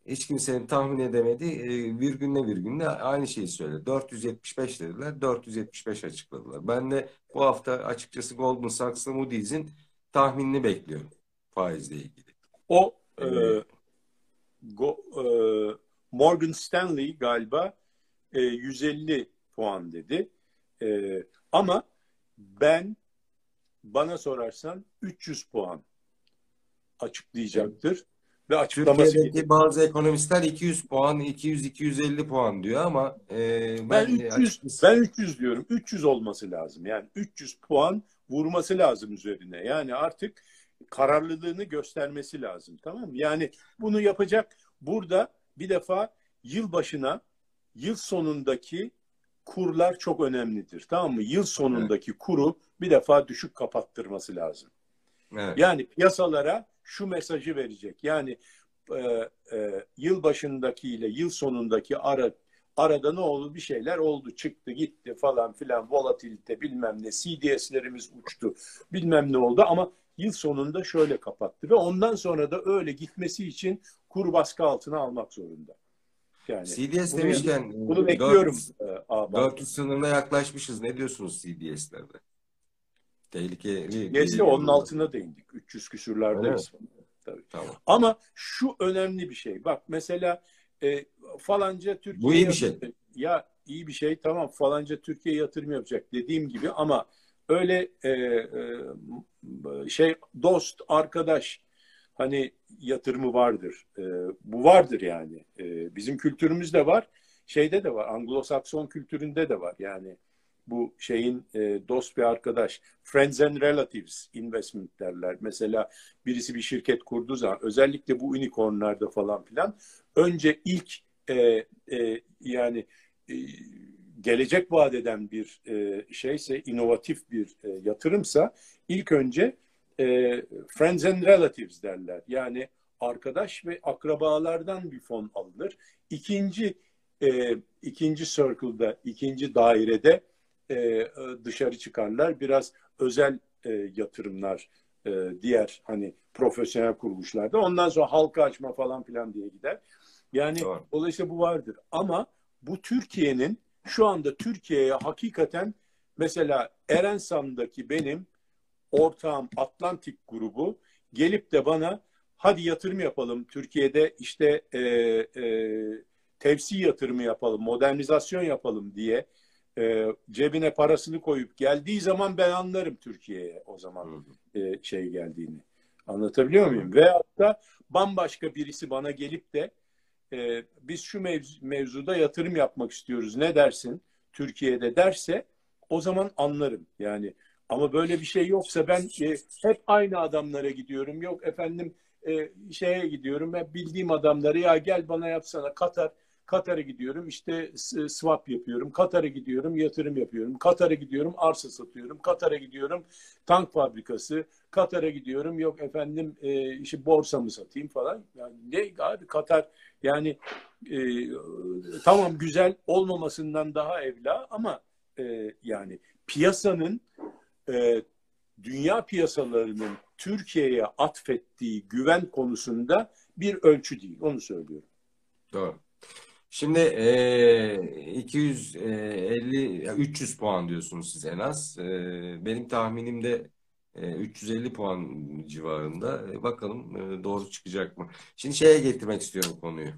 hiç kimsenin tahmin edemediği e, virgünle virgünle aynı şeyi söyledi. 475 dediler, 475 açıkladılar. Ben de bu hafta açıkçası Goldman Sachs'la Moody's'in tahminini bekliyorum faizle ilgili. O e, Evet. Go- e, Morgan Stanley galiba e, 150 puan dedi. E, ama ben bana sorarsan 300 puan açıklayacaktır ve açıklaması Türkiye'deki bazı ekonomistler 200 puan, 200-250 puan diyor ama e, Ben ben 300 açıkçası ben 300 diyorum. 300 olması lazım. Yani 300 puan vurması lazım üzerine. Yani artık kararlılığını göstermesi lazım. Tamam mı? Yani bunu yapacak burada bir defa yıl başına yıl sonundaki kurlar çok önemlidir. Tamam mı? Yıl sonundaki kuru bir defa düşük kapattırması lazım. evet. Yani piyasalara şu mesajı verecek. Yani e, e, yıl başındakiyle yıl sonundaki ara arada ne oldu? Bir şeyler oldu, çıktı, gitti falan filan, volatilite bilmem ne, CDS'lerimiz uçtu, bilmem ne oldu ama yıl sonunda şöyle kapattı ve ondan sonra da öyle gitmesi için kur baskı altına almak zorunda. Yani CDS bunu, demişken bunu bekliyorum. 400, 400 sınırına yaklaşmışız. Ne diyorsunuz CDS'lerde? Tehlikeli. Geçti onun altına değindik. 300 küsürlerdeyiz. Tabii. Tamam. Ama şu önemli bir şey. Bak mesela e, falanca Türkiye Bu iyi bir şey. Ya iyi bir şey tamam falanca Türkiye yatırım yapacak dediğim gibi ama öyle e, e, şey dost arkadaş hani yatırımı vardır. E, bu vardır yani. E, bizim kültürümüzde var. Şeyde de var. Anglo-Sakson kültüründe de var. Yani bu şeyin e, dost bir arkadaş. Friends and Relatives investment derler. Mesela birisi bir şirket kurduğu zaman özellikle bu unicornlarda falan filan önce ilk e, e, yani e, gelecek vaat eden bir e, şeyse, inovatif bir e, yatırımsa ilk önce e, friends and relatives derler. Yani arkadaş ve akrabalardan bir fon alınır. İkinci e, ikinci circle'da, ikinci dairede e, dışarı çıkarlar. Biraz özel e, yatırımlar e, diğer hani profesyonel kuruluşlarda. Ondan sonra halka açma falan filan diye gider. Yani Doğru. dolayısıyla bu vardır. Ama bu Türkiye'nin şu anda Türkiye'ye hakikaten mesela Erensan'daki benim ortağım Atlantik grubu gelip de bana hadi yatırım yapalım Türkiye'de işte e, e, tevsi yatırımı yapalım, modernizasyon yapalım diye e, cebine parasını koyup geldiği zaman ben anlarım Türkiye'ye o zaman e, şey geldiğini. Anlatabiliyor muyum? Veyahut da bambaşka birisi bana gelip de e, biz şu mevzu, mevzuda yatırım yapmak istiyoruz ne dersin Türkiye'de derse o zaman anlarım yani ama böyle bir şey yoksa ben e, hep aynı adamlara gidiyorum yok efendim e, şeye gidiyorum hep bildiğim adamları ya gel bana yapsana Katar Katar'a gidiyorum işte swap yapıyorum. Katar'a gidiyorum yatırım yapıyorum. Katar'a gidiyorum arsa satıyorum. Katar'a gidiyorum tank fabrikası. Katar'a gidiyorum yok efendim e, işte borsamı satayım falan. Yani ne abi Katar yani e, tamam güzel olmamasından daha evla ama e, yani piyasanın e, dünya piyasalarının Türkiye'ye atfettiği güven konusunda bir ölçü değil. Onu söylüyorum. Doğru. Şimdi e, 250 300 puan diyorsunuz siz en az. E, benim tahminim de e, 350 puan civarında. E, bakalım e, doğru çıkacak mı? Şimdi şeye getirmek istiyorum konuyu.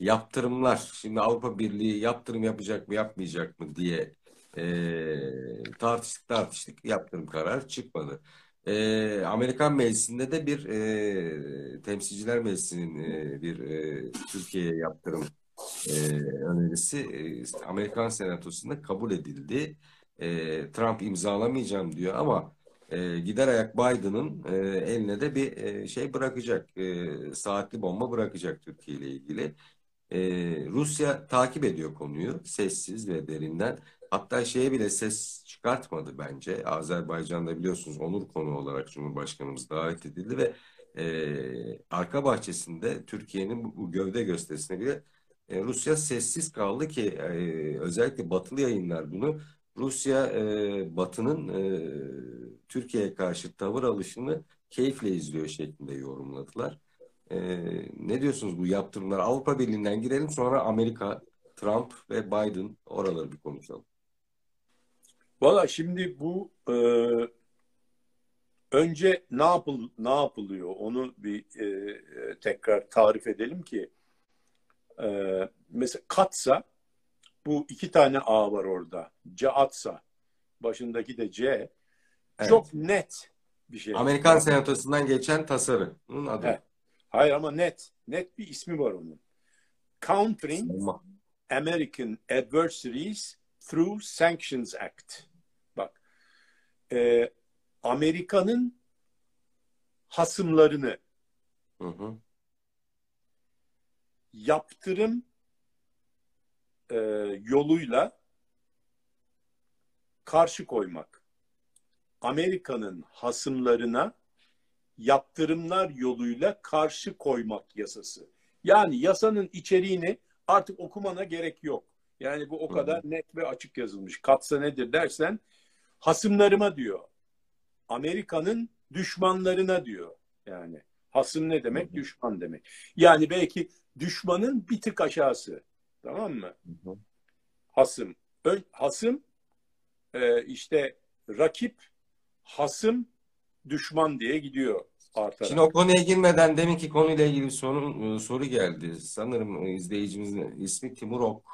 Yaptırımlar. Şimdi Avrupa Birliği yaptırım yapacak mı yapmayacak mı diye e, tartıştık tartıştık. Yaptırım kararı çıkmadı. E, Amerikan Meclisi'nde de bir e, Temsilciler Meclisi'nin e, bir e, Türkiye'ye yaptırım e, önerisi e, Amerikan Senatosu'nda kabul edildi. E, Trump imzalamayacağım diyor ama e, gider ayak Biden'ın e, eline de bir e, şey bırakacak. E, saatli bomba bırakacak Türkiye ile ilgili. E, Rusya takip ediyor konuyu sessiz ve derinden. Hatta şeye bile ses çıkartmadı bence. Azerbaycan'da biliyorsunuz onur konu olarak Cumhurbaşkanımız davet edildi ve e, arka bahçesinde Türkiye'nin bu, bu gövde gösterisine bile e, Rusya sessiz kaldı ki e, özellikle batılı yayınlar bunu Rusya e, Batı'nın e, Türkiye'ye karşı tavır alışını keyifle izliyor şeklinde yorumladılar. Ne diyorsunuz bu yaptırımlar? Avrupa Birliği'nden girelim sonra Amerika, Trump ve Biden oraları bir konuşalım. Valla şimdi bu e, önce ne yapıl ne yapılıyor onu bir e, tekrar tarif edelim ki e, mesela Katsa bu iki tane A var orada. Caatsa başındaki de C. Evet. Çok net bir şey. Amerikan Senatosu'ndan geçen tasarının adı. Evet. Hayır ama net. Net bir ismi var onun. Countering American Adversaries Through Sanctions Act. Bak. E, Amerika'nın hasımlarını hı hı yaptırım e, yoluyla karşı koymak. Amerika'nın hasımlarına yaptırımlar yoluyla karşı koymak yasası. Yani yasanın içeriğini artık okumana gerek yok. Yani bu o kadar net ve açık yazılmış. Katsa nedir dersen hasımlarıma diyor. Amerika'nın düşmanlarına diyor yani. Hasım ne demek? Düşman demek. Yani belki düşmanın bir tık aşağısı. Tamam mı? Hasım. Ön, hasım e, işte rakip, hasım, düşman diye gidiyor artarak. Şimdi o konuya girmeden deminki konuyla ilgili bir soru, soru geldi. Sanırım izleyicimizin ismi Timur Ok.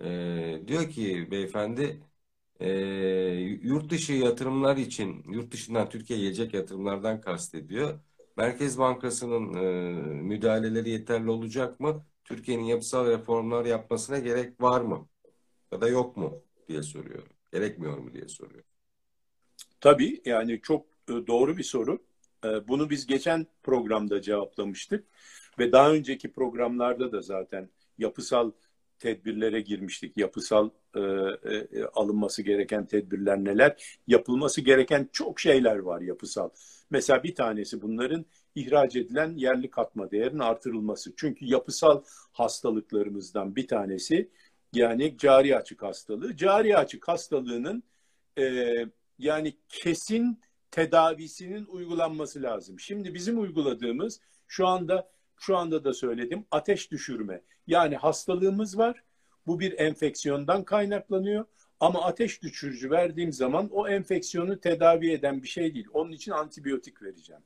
Ee, diyor ki beyefendi e, yurt dışı yatırımlar için yurt dışından Türkiye'ye gelecek yatırımlardan kastediyor. Merkez Bankası'nın e, müdahaleleri yeterli olacak mı? Türkiye'nin yapısal reformlar yapmasına gerek var mı? Ya da yok mu diye soruyor. Gerekmiyor mu diye soruyor. Tabii yani çok e, doğru bir soru. E, bunu biz geçen programda cevaplamıştık ve daha önceki programlarda da zaten yapısal tedbirlere girmiştik. Yapısal e, e, alınması gereken tedbirler neler? Yapılması gereken çok şeyler var yapısal. Mesela bir tanesi bunların ihraç edilen yerli katma değerin artırılması. Çünkü yapısal hastalıklarımızdan bir tanesi yani cari açık hastalığı. Cari açık hastalığının e, yani kesin tedavisinin uygulanması lazım. Şimdi bizim uyguladığımız şu anda şu anda da söyledim ateş düşürme. Yani hastalığımız var. Bu bir enfeksiyondan kaynaklanıyor. Ama ateş düşürücü verdiğim zaman o enfeksiyonu tedavi eden bir şey değil. Onun için antibiyotik vereceğim.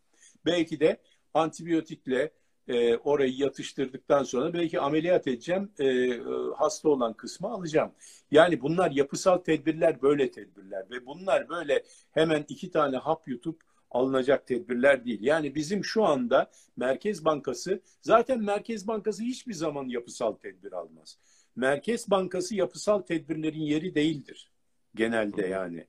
Belki de antibiyotikle e, orayı yatıştırdıktan sonra belki ameliyat edeceğim. E, e, hasta olan kısmı alacağım. Yani bunlar yapısal tedbirler böyle tedbirler ve bunlar böyle hemen iki tane hap yutup alınacak tedbirler değil. Yani bizim şu anda Merkez Bankası zaten Merkez Bankası hiçbir zaman yapısal tedbir almaz. Merkez Bankası yapısal tedbirlerin yeri değildir genelde yani.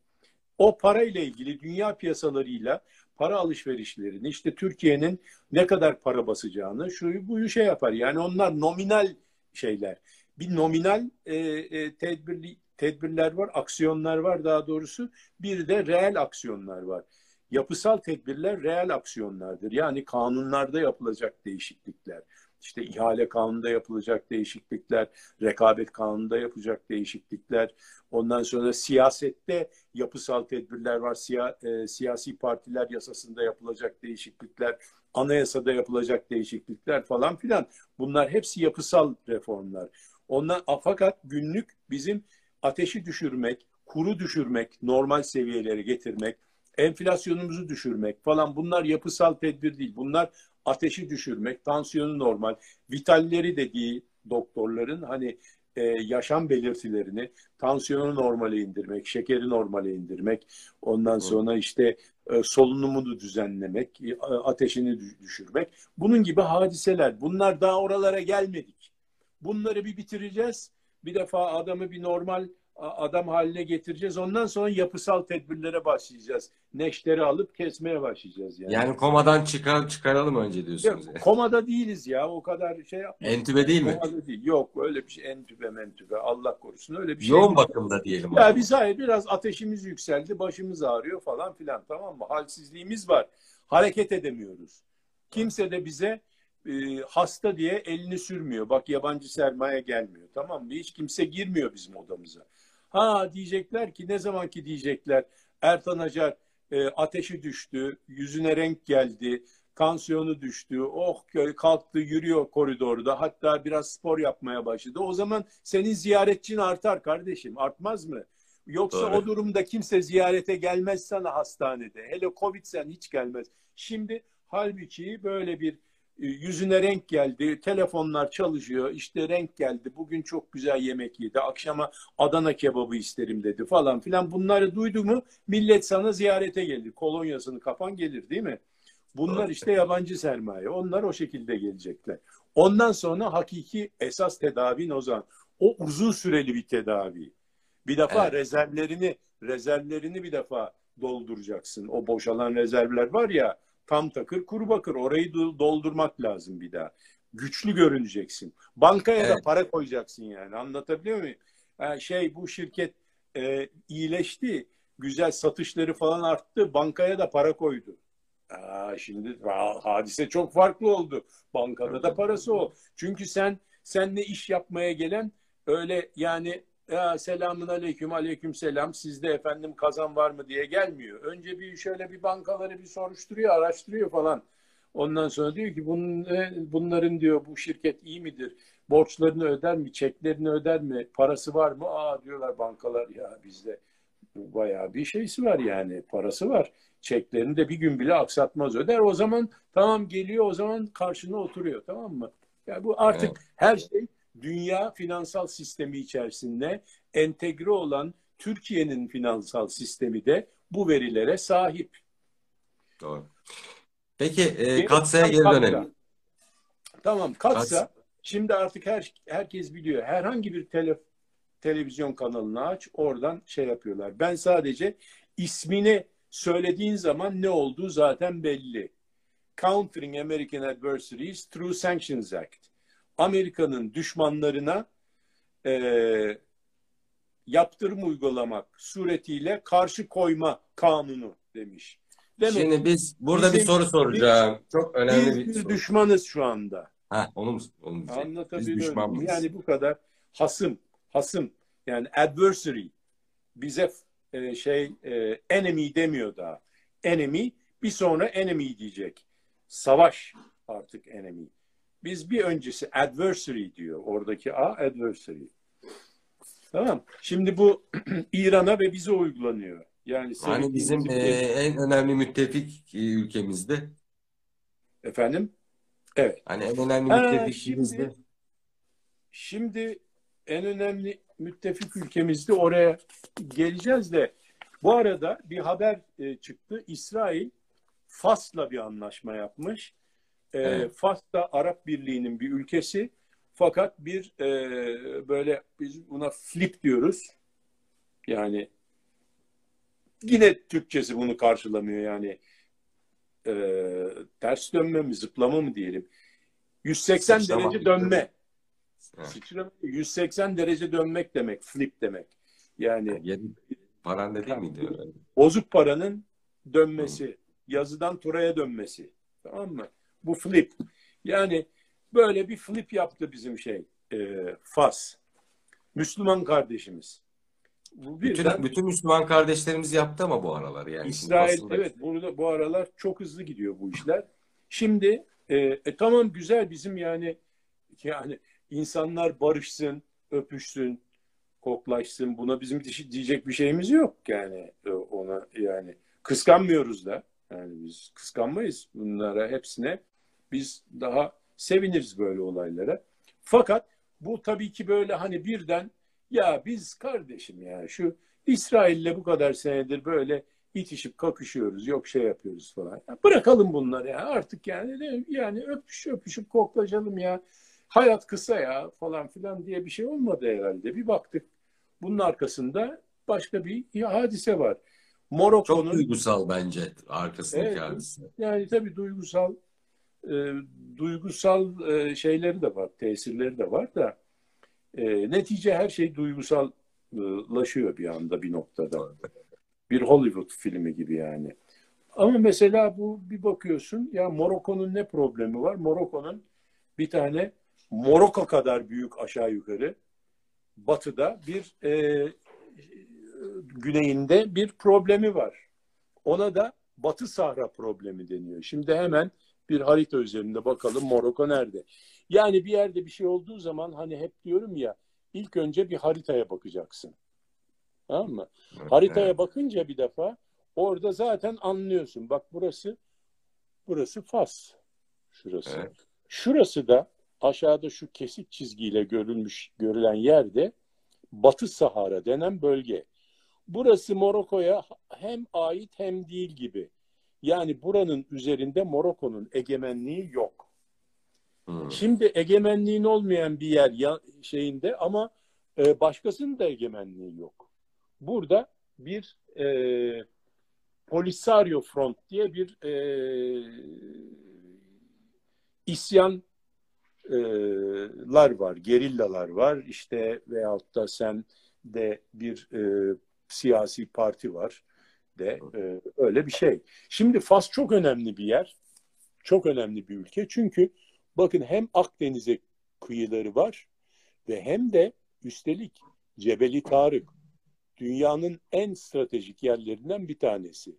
O parayla ilgili dünya piyasalarıyla para alışverişlerini işte Türkiye'nin ne kadar para basacağını şu bu şey yapar. Yani onlar nominal şeyler. Bir nominal e, e, tedbirli tedbirler var, aksiyonlar var daha doğrusu. Bir de reel aksiyonlar var. Yapısal tedbirler reel aksiyonlardır. Yani kanunlarda yapılacak değişiklikler. İşte ihale kanununda yapılacak değişiklikler, rekabet kanununda yapacak değişiklikler. Ondan sonra siyasette yapısal tedbirler var. Siya, e, siyasi partiler yasasında yapılacak değişiklikler, anayasada yapılacak değişiklikler falan filan. Bunlar hepsi yapısal reformlar. Ondan fakat günlük bizim ateşi düşürmek, kuru düşürmek, normal seviyelere getirmek, enflasyonumuzu düşürmek falan bunlar yapısal tedbir değil. Bunlar ateşi düşürmek, tansiyonu normal, vitalleri dediği doktorların hani e, yaşam belirtilerini, tansiyonu normale indirmek, şekeri normale indirmek, ondan sonra işte e, solunumunu düzenlemek, e, ateşini düşürmek. Bunun gibi hadiseler. Bunlar daha oralara gelmedik. Bunları bir bitireceğiz. Bir defa adamı bir normal adam haline getireceğiz. Ondan sonra yapısal tedbirlere başlayacağız. Neşteri alıp kesmeye başlayacağız yani. Yani komadan çıkar çıkaralım önce diyorsunuz. Ya, komada değiliz ya. O kadar şey yapmayız. Entübe değil mi? Komada değil. Yok öyle bir şey. Entübe mentübe. Allah korusun öyle bir şey. Yoğun bakımda diyelim. Ya biz hayır biraz ateşimiz yükseldi. Başımız ağrıyor falan filan. Tamam mı? Halsizliğimiz var. Hareket edemiyoruz. Kimse de bize e, hasta diye elini sürmüyor. Bak yabancı sermaye gelmiyor. Tamam mı? Hiç kimse girmiyor bizim odamıza. Ha diyecekler ki ne zaman ki diyecekler Ertan Acar e, ateşi düştü, yüzüne renk geldi, tansiyonu düştü, oh kalktı yürüyor koridorda hatta biraz spor yapmaya başladı. O zaman senin ziyaretçin artar kardeşim artmaz mı? Yoksa Doğru. o durumda kimse ziyarete gelmez sana hastanede. Hele Covid sen hiç gelmez. Şimdi halbuki böyle bir yüzüne renk geldi, telefonlar çalışıyor, işte renk geldi, bugün çok güzel yemek yedi, akşama Adana kebabı isterim dedi falan filan. Bunları duydu mu millet sana ziyarete gelir, kolonyasını kapan gelir değil mi? Bunlar işte yabancı sermaye, onlar o şekilde gelecekler. Ondan sonra hakiki esas tedavi o zaman. O uzun süreli bir tedavi. Bir defa evet. rezervlerini, rezervlerini bir defa dolduracaksın. O boşalan rezervler var ya, tam takır kuru bakır orayı doldurmak lazım bir daha. Güçlü görüneceksin. Bankaya evet. da para koyacaksın yani anlatabiliyor muyum? Yani şey bu şirket e, iyileşti. Güzel satışları falan arttı. Bankaya da para koydu. Aa, şimdi hadise çok farklı oldu. Bankada da parası o. Çünkü sen sen ne iş yapmaya gelen öyle yani ya selamun aleyküm aleyküm selam sizde efendim kazan var mı diye gelmiyor. Önce bir şöyle bir bankaları bir soruşturuyor araştırıyor falan. Ondan sonra diyor ki bunun, bunların diyor bu şirket iyi midir? Borçlarını öder mi? Çeklerini öder mi? Parası var mı? Aa diyorlar bankalar ya bizde bayağı bir şeysi var yani parası var. Çeklerini de bir gün bile aksatmaz öder. O zaman tamam geliyor o zaman karşına oturuyor tamam mı? Yani bu artık evet. her şey dünya finansal sistemi içerisinde entegre olan Türkiye'nin finansal sistemi de bu verilere sahip. Doğru. Peki e, Katsa'ya geri dönelim. Tamam Katsa, şimdi artık her herkes biliyor. Herhangi bir tele, televizyon kanalını aç oradan şey yapıyorlar. Ben sadece ismini söylediğin zaman ne olduğu zaten belli. Countering American Adversaries Through Sanctions Act. Amerika'nın düşmanlarına e, yaptırım uygulamak suretiyle karşı koyma kanunu demiş. Demek Şimdi biz burada bir soru soracağım. Biz, Çok önemli bir, bir soru. düşmanız şu anda. Ha, onu mu? Onu Anlatabiliyorum. Yani bu kadar hasım, hasım. Yani adversary. Bize e, şey e, enemy demiyor daha. Enemy bir sonra enemy diyecek. Savaş artık enemy. Biz bir öncesi adversary diyor. Oradaki A adversary. Tamam. Şimdi bu İran'a ve bize uygulanıyor. Yani, yani bizim e, en önemli müttefik e, ülkemizde. Efendim? Evet. Hani en önemli müttefikimizde. Şimdi, şimdi en önemli müttefik ülkemizde oraya geleceğiz de bu arada bir haber e, çıktı. İsrail Fas'la bir anlaşma yapmış. E, evet. Fas da Arap Birliği'nin bir ülkesi. Fakat bir e, böyle biz buna flip diyoruz. Yani yine Türkçesi bunu karşılamıyor yani. E, ters dönme mi, zıplama mı diyelim. 180 Sıçrama derece dönme. Sıçrama, 180 derece dönmek demek, flip demek. Yani Yeni paranda değil miydi? Bozuk paranın dönmesi, Hı. yazıdan turaya dönmesi. Tamam mı? Bu flip. Yani böyle bir flip yaptı bizim şey, e, Fas. Müslüman kardeşimiz. Bu birden, bütün, bütün Müslüman kardeşlerimiz yaptı ama bu aralar yani. İsrail evet burada bu aralar çok hızlı gidiyor bu işler. Şimdi e, e, tamam güzel bizim yani yani insanlar barışsın, öpüşsün, koklaşsın. Buna bizim diyecek bir şeyimiz yok yani e, ona yani kıskanmıyoruz da. Yani biz kıskanmayız bunlara hepsine. Biz daha seviniriz böyle olaylara. Fakat bu tabii ki böyle hani birden ya biz kardeşim ya şu İsrail'le bu kadar senedir böyle itişip kakışıyoruz yok şey yapıyoruz falan. Ya bırakalım bunları ya artık yani yani öpüş öpüşüp koklaşalım ya hayat kısa ya falan filan diye bir şey olmadı herhalde. Bir baktık bunun arkasında başka bir hadise var. Morokko'nun çok duygusal bence arkasındaki evet, hadise. Yani tabii duygusal e, duygusal e, şeyleri de var, tesirleri de var da e, netice her şey duygusallaşıyor bir anda bir noktada. Bir Hollywood filmi gibi yani. Ama mesela bu bir bakıyorsun ya Morokko'nun ne problemi var? Morokko'nun bir tane Morokko kadar büyük aşağı yukarı batıda bir e, güneyinde bir problemi var. Ona da Batı Sahra problemi deniyor. Şimdi hemen bir harita üzerinde bakalım Morokko nerede? Yani bir yerde bir şey olduğu zaman hani hep diyorum ya ilk önce bir haritaya bakacaksın. Tamam mı? Evet. Haritaya bakınca bir defa orada zaten anlıyorsun. Bak burası burası Fas. Şurası. Evet. Şurası da aşağıda şu kesik çizgiyle görülmüş görülen yerde Batı Sahara denen bölge. Burası Morokko'ya hem ait hem değil gibi. Yani buranın üzerinde Morokko'nun egemenliği yok. Hmm. Şimdi egemenliğin olmayan bir yer ya, şeyinde ama e, başkasının da egemenliği yok. Burada bir e, Polisario Front diye bir e, isyanlar var, gerillalar var. İşte veyahut da sen de bir e, siyasi parti var de e, öyle bir şey. Şimdi Fas çok önemli bir yer. Çok önemli bir ülke. Çünkü bakın hem Akdeniz'e kıyıları var ve hem de üstelik Cebeli Tarık dünyanın en stratejik yerlerinden bir tanesi.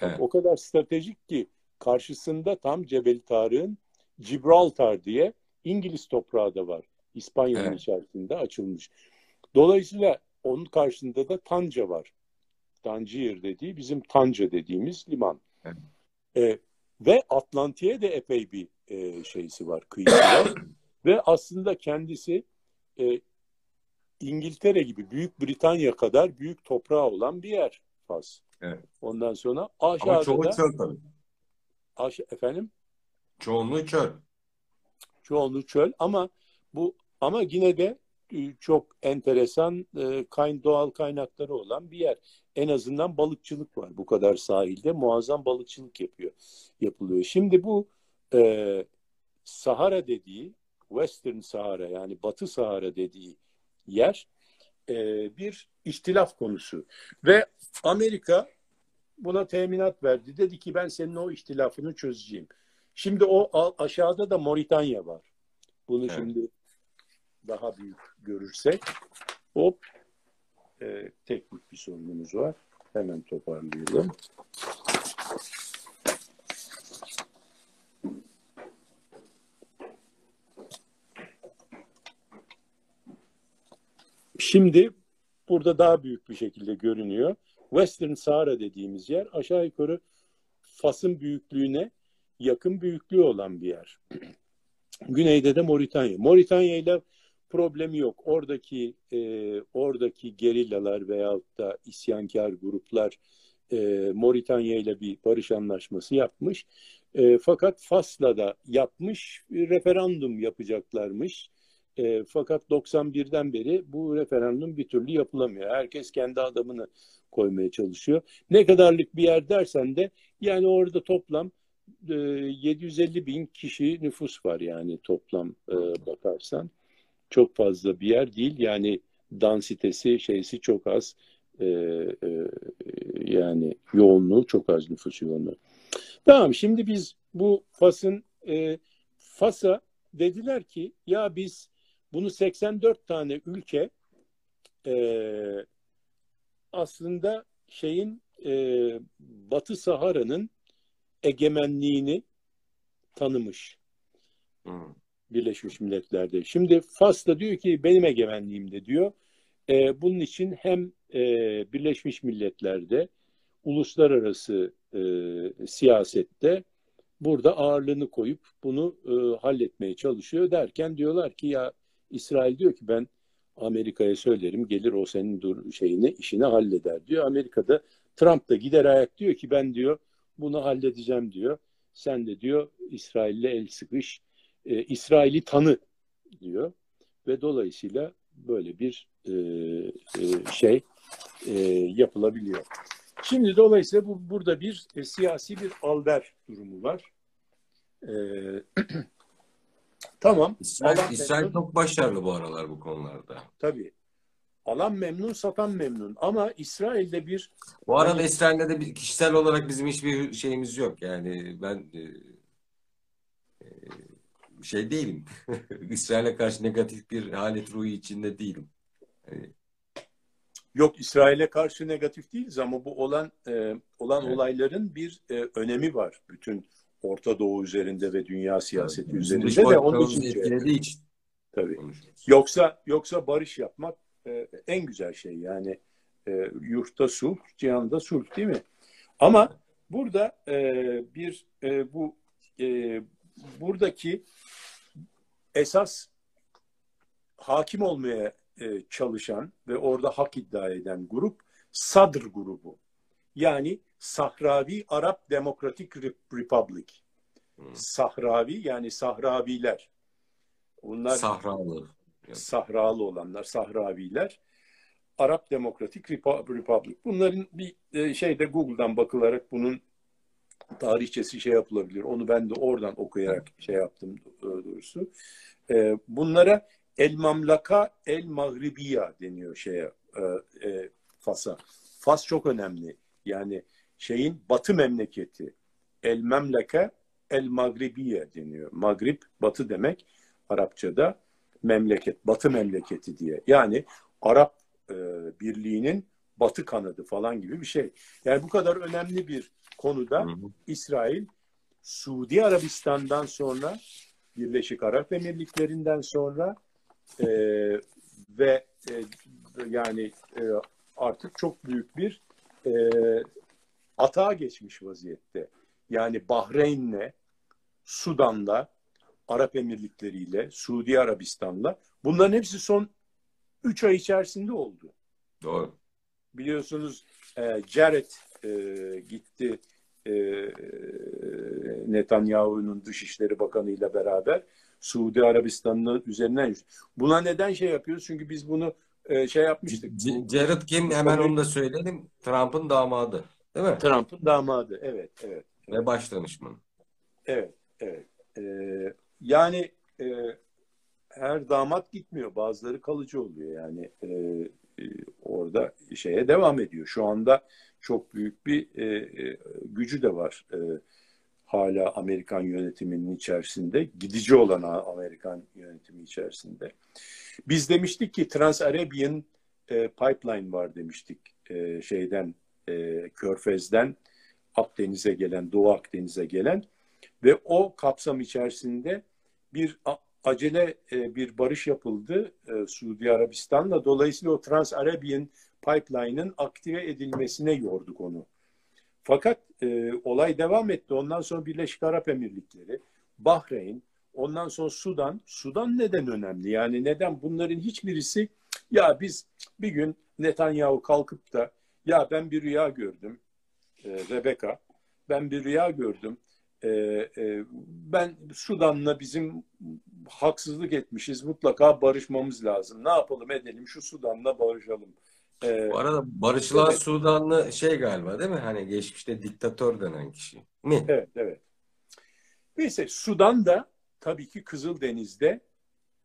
Evet. O kadar stratejik ki karşısında tam Cebeli Tarık'ın Gibraltar diye İngiliz toprağı da var. İspanya'nın Evet. içerisinde açılmış. Dolayısıyla onun karşısında da Tanca var. Tangier dediği bizim Tanca dediğimiz liman. Evet. E, ve Atlantik'e de epey bir e, şeysi var, kıyısı var. ve aslında kendisi e, İngiltere gibi Büyük Britanya kadar büyük toprağı olan bir yer Fas. Evet. Ondan sonra Ama aşağıda çoğu da çöl tabii. aşa- efendim Çoğunluğu çöl. çoğunluğu çöl ama bu ama yine de e, çok enteresan e, kayn doğal kaynakları olan bir yer. En azından balıkçılık var bu kadar sahilde muazzam balıkçılık yapıyor yapılıyor. Şimdi bu e, Sahara dediği Western Sahara yani Batı Sahara dediği yer e, bir ihtilaf konusu ve Amerika buna teminat verdi. Dedi ki ben senin o ihtilafını çözeceğim. Şimdi o aşağıda da Moritanya var. Bunu Evet. şimdi daha büyük görürsek hop e, teknik bir sorunumuz var. Hemen toparlayalım. Şimdi burada daha büyük bir şekilde görünüyor. Western Sahara dediğimiz yer aşağı yukarı Fas'ın büyüklüğüne yakın büyüklüğü olan bir yer. Güneyde de Moritanya. Moritanya ile problemi yok. Oradaki e, oradaki gerillalar veyahut da isyankar gruplar e, Moritanya ile bir barış anlaşması yapmış. E, fakat Fas'la da yapmış, bir referandum yapacaklarmış. E, fakat 91'den beri bu referandum bir türlü yapılamıyor. Herkes kendi adamını koymaya çalışıyor. Ne kadarlık bir yer dersen de yani orada toplam e, 750 bin kişi nüfus var yani toplam e, bakarsan. Çok fazla bir yer değil. Yani dansitesi şeysi çok az. E, e, yani yoğunluğu çok az nüfus yoğunluğu. Tamam şimdi biz bu Fas'ın e, Fas'a dediler ki ya biz bunu 84 tane ülke e, aslında şeyin e, Batı Sahara'nın egemenliğini tanımış Hı. Birleşmiş Milletler'de. Şimdi Fas da diyor ki benim egemenliğimde diyor. E, bunun için hem e, Birleşmiş Milletler'de uluslararası e, siyasette burada ağırlığını koyup bunu e, halletmeye çalışıyor derken diyorlar ki ya İsrail diyor ki ben Amerika'ya söylerim gelir o senin dur şeyini işini halleder diyor. Amerika'da Trump da gider ayak diyor ki ben diyor bunu halledeceğim diyor. Sen de diyor İsrail'le el sıkış, e, İsrail'i tanı diyor ve dolayısıyla böyle bir e, e, şey e, yapılabiliyor. Şimdi dolayısıyla bu burada bir e, siyasi bir alver durumu var. E, tamam. İsrail, alan İsrail memnun. çok başarılı bu aralar bu konularda. Tabii. Alan memnun, satan memnun. Ama İsrail'de bir Bu arada Yani- İsrail'de de bir, kişisel olarak bizim hiçbir şeyimiz yok. Yani ben e, e, şey değilim. İsrail'e karşı negatif bir halet ruhu içinde değilim. Yani, Yok İsrail'e karşı negatif değiliz ama bu olan e, olan Evet. olayların bir e, önemi var bütün Orta Doğu üzerinde ve dünya siyaseti dış üzerinde de onun için şey etkilediği için tabii. Yoksa yoksa barış yapmak e, en güzel şey yani e, yurtta sulh, cihanda sulh değil mi? Ama burada e, bir e, bu e, buradaki esas hakim olmaya e, çalışan ve orada hak iddia eden grup Sadr grubu. Yani Sahravi Arap Demokratik Rep- Republic. Hı. Sahravi yani Sahraviler. Bunlar Sahralı. Sahralı olanlar, Sahraviler. Arap Demokratik Repu- Republic. Bunların bir e, şeyde Google'dan bakılarak bunun tarihçesi şey yapılabilir. Onu ben de oradan okuyarak şey yaptım e, doğrusu. E, bunlara El Mamlaka El Magribiya deniyor şeye e, e, Fas'a. Fas çok önemli. Yani şeyin batı memleketi. El Memleke El Magribiye deniyor. Magrib batı demek Arapçada memleket, batı memleketi diye. Yani Arap e, Birliği'nin batı kanadı falan gibi bir şey. Yani bu kadar önemli bir konuda Hı hı. İsrail Suudi Arabistan'dan sonra Birleşik Arap Emirlikleri'nden sonra e, ve e, yani e, artık çok büyük bir e, atağa geçmiş vaziyette. Yani Bahreyn'le, Sudan'la, Arap Emirlikleri'yle, Suudi Arabistan'la bunların hepsi son 3 ay içerisinde oldu. Doğru. Biliyorsunuz e, Jared e, gitti e, Netanyahu'nun Dışişleri Bakanı ile beraber Suudi Arabistan'ın üzerinden. Buna neden şey yapıyoruz? Çünkü biz bunu e, şey yapmıştık. C- Jared kim? Hemen onu da söyleyelim. Trump'ın damadı. Değil mi? Trump'ın damadı. Evet, evet. Ve baş danışmanı. Evet, evet. Ee, yani e, her damat gitmiyor. Bazıları kalıcı oluyor. Yani e, e, orada şeye devam ediyor. Şu anda çok büyük bir e, e, gücü de var. E, hala Amerikan yönetiminin içerisinde. Gidici olan Amerikan yönetimi içerisinde. Biz demiştik ki Trans-Arabian e, Pipeline var demiştik. E, şeyden, e, Körfez'den Akdeniz'e gelen, Doğu Akdeniz'e gelen ve o kapsam içerisinde bir acele e, bir barış yapıldı e, Suudi Arabistan'la. Dolayısıyla o Trans-Arabian Pipeline'ın aktive edilmesine yorduk onu. Fakat e, olay devam etti. Ondan sonra Birleşik Arap Emirlikleri, Bahreyn, ondan sonra Sudan. Sudan neden önemli? Yani neden bunların hiçbirisi ya biz bir gün Netanyahu kalkıp da ya ben bir rüya gördüm e, Rebecca ben bir rüya gördüm. E, e, ben Sudan'la bizim haksızlık etmişiz. Mutlaka barışmamız lazım. Ne yapalım edelim şu Sudan'la barışalım. E, Bu arada barışılan Evet. Sudanlı şey galiba değil mi? Hani geçmişte diktatör denen kişi. Mi? Evet, evet. Neyse Sudan da tabii ki Kızıldeniz'de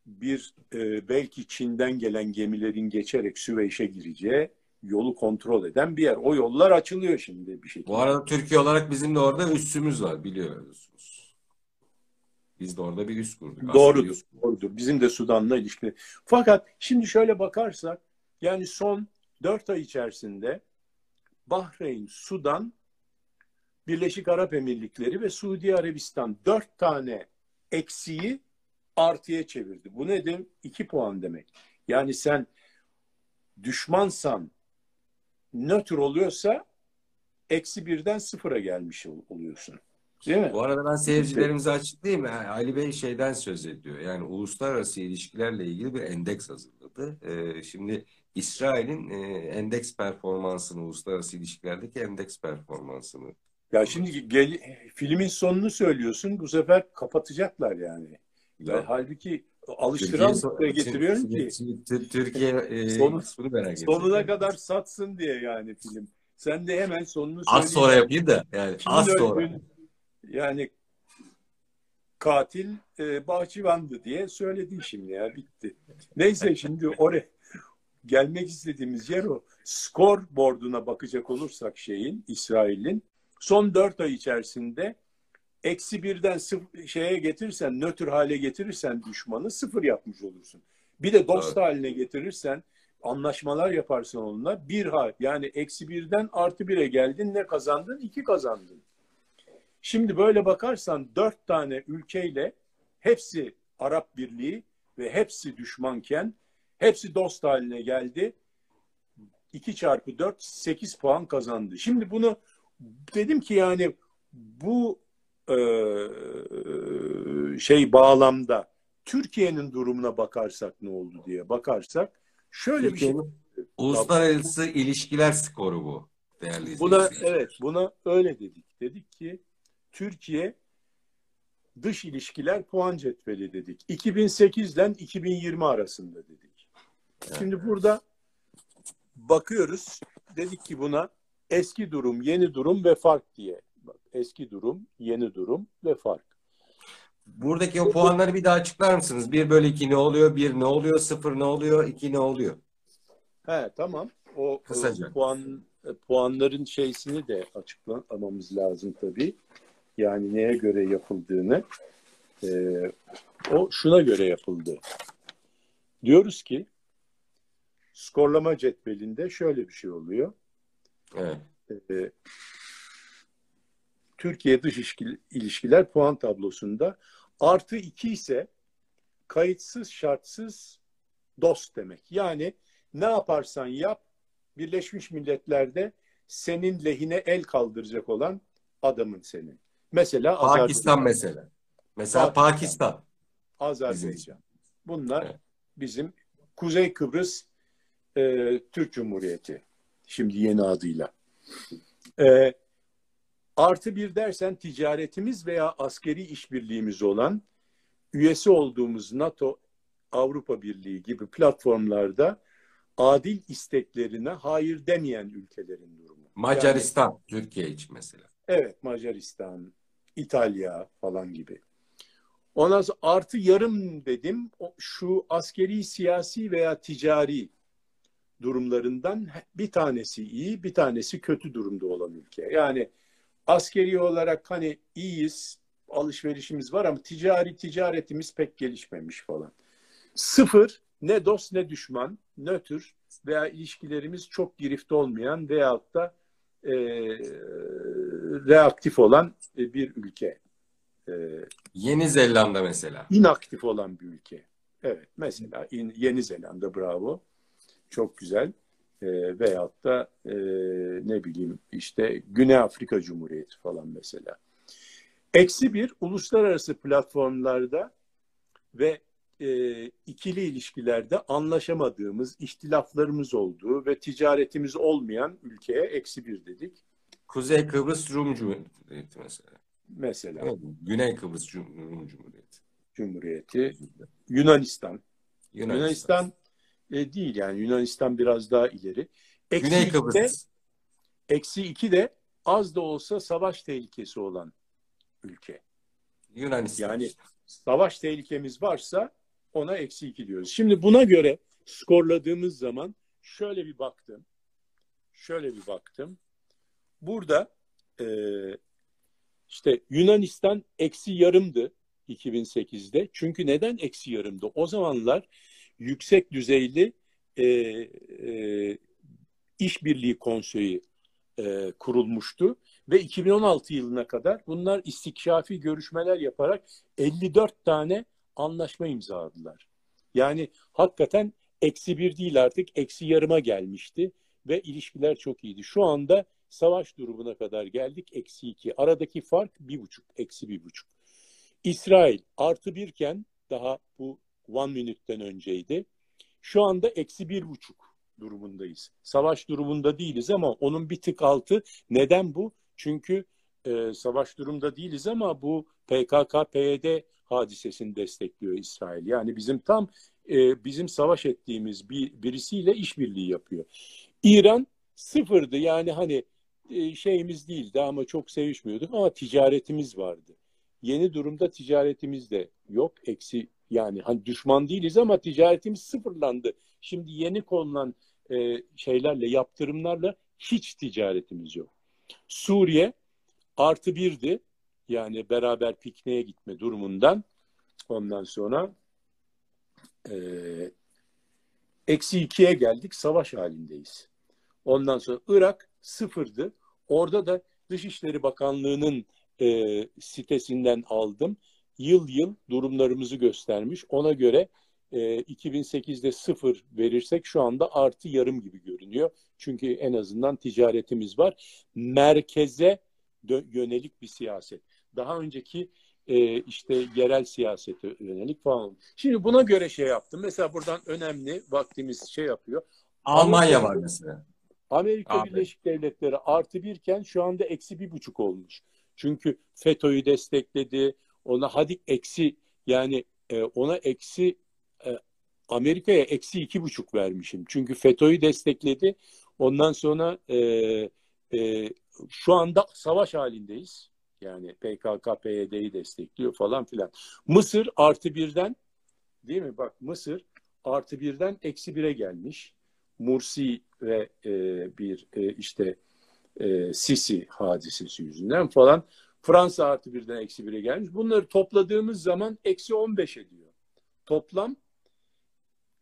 bir e, belki Çin'den gelen gemilerin geçerek Süveyş'e gireceği yolu kontrol eden bir yer. O yollar açılıyor şimdi bir şekilde. Bu arada Türkiye olarak bizim de orada üssümüz var biliyorsunuz. Biz de orada bir üs kurduk. Doğrudur, üs kurduk. doğrudur. Bizim de Sudan'la ilişkili. Fakat şimdi şöyle bakarsak yani son dört ay içerisinde Bahreyn, Sudan, Birleşik Arap Emirlikleri ve Suudi Arabistan dört tane eksiği artıya çevirdi. Bu nedir? İki puan demek. Yani sen düşmansan nötr oluyorsa eksi birden sıfıra gelmiş ol- oluyorsun. Değil mi? Bu arada ben seyircilerimize açıklayayım. Yani Ali Bey şeyden söz ediyor. Yani uluslararası ilişkilerle ilgili bir endeks hazırladı. Ee, şimdi İsrail'in e, endeks performansını, uluslararası ilişkilerdeki endeks performansını Ya şimdi gel, filmin sonunu söylüyorsun. Bu sefer kapatacaklar yani. Ya, halbuki alıştıran Türkiye getiriyorum ki Türkiye e, Sonu- merak sonuna kadar satsın diye yani film. Sen de hemen sonunu Az sonra yapayım da yani Kimin az sonra. yani katil e, bahçıvandı diye söyledin şimdi ya bitti. Neyse şimdi oraya gelmek istediğimiz yer o. Skor borduna bakacak olursak şeyin İsrail'in son dört ay içerisinde eksi birden sıfır, şeye getirirsen nötr hale getirirsen düşmanı sıfır yapmış olursun. Bir de dost Evet. haline getirirsen anlaşmalar yaparsan onunla bir hal yani eksi birden artı bire geldin ne kazandın? iki kazandın. Şimdi böyle bakarsan dört tane ülkeyle hepsi Arap Birliği ve hepsi düşmanken hepsi dost haline geldi. 2 çarpı 4 8 puan kazandı. Şimdi bunu dedim ki yani bu e, şey bağlamda Türkiye'nin durumuna bakarsak ne oldu diye bakarsak şöyle bir şey. Uluslararası ilişkiler skoru bu değerli Buna evet buna öyle dedik. Dedik ki Türkiye dış ilişkiler puan cetveli dedik. 2008 ile 2020 arasında dedik. Şimdi burada bakıyoruz. Dedik ki buna eski durum, yeni durum ve fark diye. Eski durum, yeni durum ve fark. Buradaki o puanları bir daha açıklar mısınız? 1 bölü 2 ne oluyor? 1 ne oluyor? 0 ne oluyor? 2 ne oluyor? He tamam. O Kısaca. o puan puanların şeysini de açıklamamız lazım tabii. Yani neye göre yapıldığını. Ee, o şuna göre yapıldı. Diyoruz ki skorlama cetvelinde şöyle bir şey oluyor. Evet. Ee, Türkiye dış ilişkiler puan tablosunda artı iki ise kayıtsız şartsız dost demek. Yani ne yaparsan yap Birleşmiş Milletler'de senin lehine el kaldıracak olan adamın senin. Mesela Pakistan Azerbaycan. mesela. Mesela Pakistan. Pakistan. Azerbaycan. Bunlar evet. bizim Kuzey Kıbrıs e, Türk Cumhuriyeti. Şimdi yeni adıyla. E, artı bir dersen ticaretimiz veya askeri işbirliğimiz olan üyesi olduğumuz NATO, Avrupa Birliği gibi platformlarda adil isteklerine hayır demeyen ülkelerin durumu. Macaristan, yani, Türkiye için mesela. Evet, Macaristan, İtalya falan gibi. Ondan sonra artı yarım dedim. Şu askeri, siyasi veya ticari durumlarından bir tanesi iyi, bir tanesi kötü durumda olan ülke. Yani askeri olarak hani iyiyiz, alışverişimiz var ama ticari ticaretimiz pek gelişmemiş falan. Sıfır, ne dost ne düşman, nötr veya ilişkilerimiz çok girifte olmayan veyahut da e, reaktif olan bir ülke. E, Yeni Zelanda mesela. İnaktif olan bir ülke. Evet mesela Yeni Zelanda bravo. Çok güzel. E, veyahut da e, ne bileyim işte Güney Afrika Cumhuriyeti falan mesela. Eksi bir uluslararası platformlarda ve e, ikili ilişkilerde anlaşamadığımız, ihtilaflarımız olduğu ve ticaretimiz olmayan ülkeye eksi bir dedik. Kuzey Kıbrıs Rum Cumhuriyeti mesela. Mesela. Evet, Güney Kıbrıs Rum Cumhuriyeti. Cumhuriyeti. Yunanistan. Yunanistan, Yunanistan e, değil yani Yunanistan biraz daha ileri. Eksi Güney Kıbrıs. De, eksi iki de az da olsa savaş tehlikesi olan ülke. Yunanistan. Yani savaş tehlikemiz varsa ona eksi iki diyoruz. Şimdi buna göre skorladığımız zaman şöyle bir baktım. Şöyle bir baktım. Burada e, işte Yunanistan eksi yarımdı 2008'de. Çünkü neden eksi yarımdı? O zamanlar yüksek düzeyli e, e, işbirliği konseyi e, kurulmuştu ve 2016 yılına kadar bunlar istikşafi görüşmeler yaparak 54 tane anlaşma imzaladılar. Yani hakikaten eksi bir değil artık eksi yarıma gelmişti ve ilişkiler çok iyiydi. Şu anda savaş durumuna kadar geldik eksi iki. Aradaki fark bir buçuk, eksi bir buçuk. İsrail artı birken daha bu one minute'den önceydi. Şu anda eksi bir buçuk durumundayız. Savaş durumunda değiliz ama onun bir tık altı. Neden bu? Çünkü e, savaş durumda değiliz ama bu PKK-PYD hadisesini destekliyor İsrail. Yani bizim tam e, bizim savaş ettiğimiz bir birisiyle işbirliği yapıyor. İran sıfırdı yani hani e, şeyimiz değildi ama çok sevişmiyorduk ama ticaretimiz vardı. Yeni durumda ticaretimiz de yok. Eksi yani hani düşman değiliz ama ticaretimiz sıfırlandı. Şimdi yeni konulan e, şeylerle, yaptırımlarla hiç ticaretimiz yok. Suriye artı birdi. Yani beraber pikniğe gitme durumundan. Ondan sonra e, eksi ikiye geldik. Savaş halindeyiz. Ondan sonra Irak sıfırdı. Orada da Dışişleri Bakanlığı'nın e, sitesinden aldım. Yıl yıl durumlarımızı göstermiş. Ona göre e, 2008'de sıfır verirsek şu anda artı yarım gibi görünüyor. Çünkü en azından ticaretimiz var. Merkeze yönelik bir siyaset. Daha önceki e, işte yerel siyasete yönelik falan. Şimdi buna göre şey yaptım. Mesela buradan önemli vaktimiz şey yapıyor. Almanya Amerika, var mesela. Amerika Abi. Birleşik Devletleri artı birken şu anda eksi bir buçuk olmuş. Çünkü FETÖ'yü destekledi. Ona hadi eksi yani e, ona eksi e, Amerika'ya eksi iki buçuk vermişim. Çünkü FETÖ'yü destekledi. Ondan sonra e, e, şu anda savaş halindeyiz. Yani PKK, PYD'yi destekliyor falan filan. Mısır artı birden değil mi? Bak Mısır artı birden eksi bire gelmiş. Mursi ve e, bir e, işte e, Sisi hadisesi yüzünden falan. Fransa artı birden eksi bire gelmiş. Bunları topladığımız zaman eksi on beş ediyor. Toplam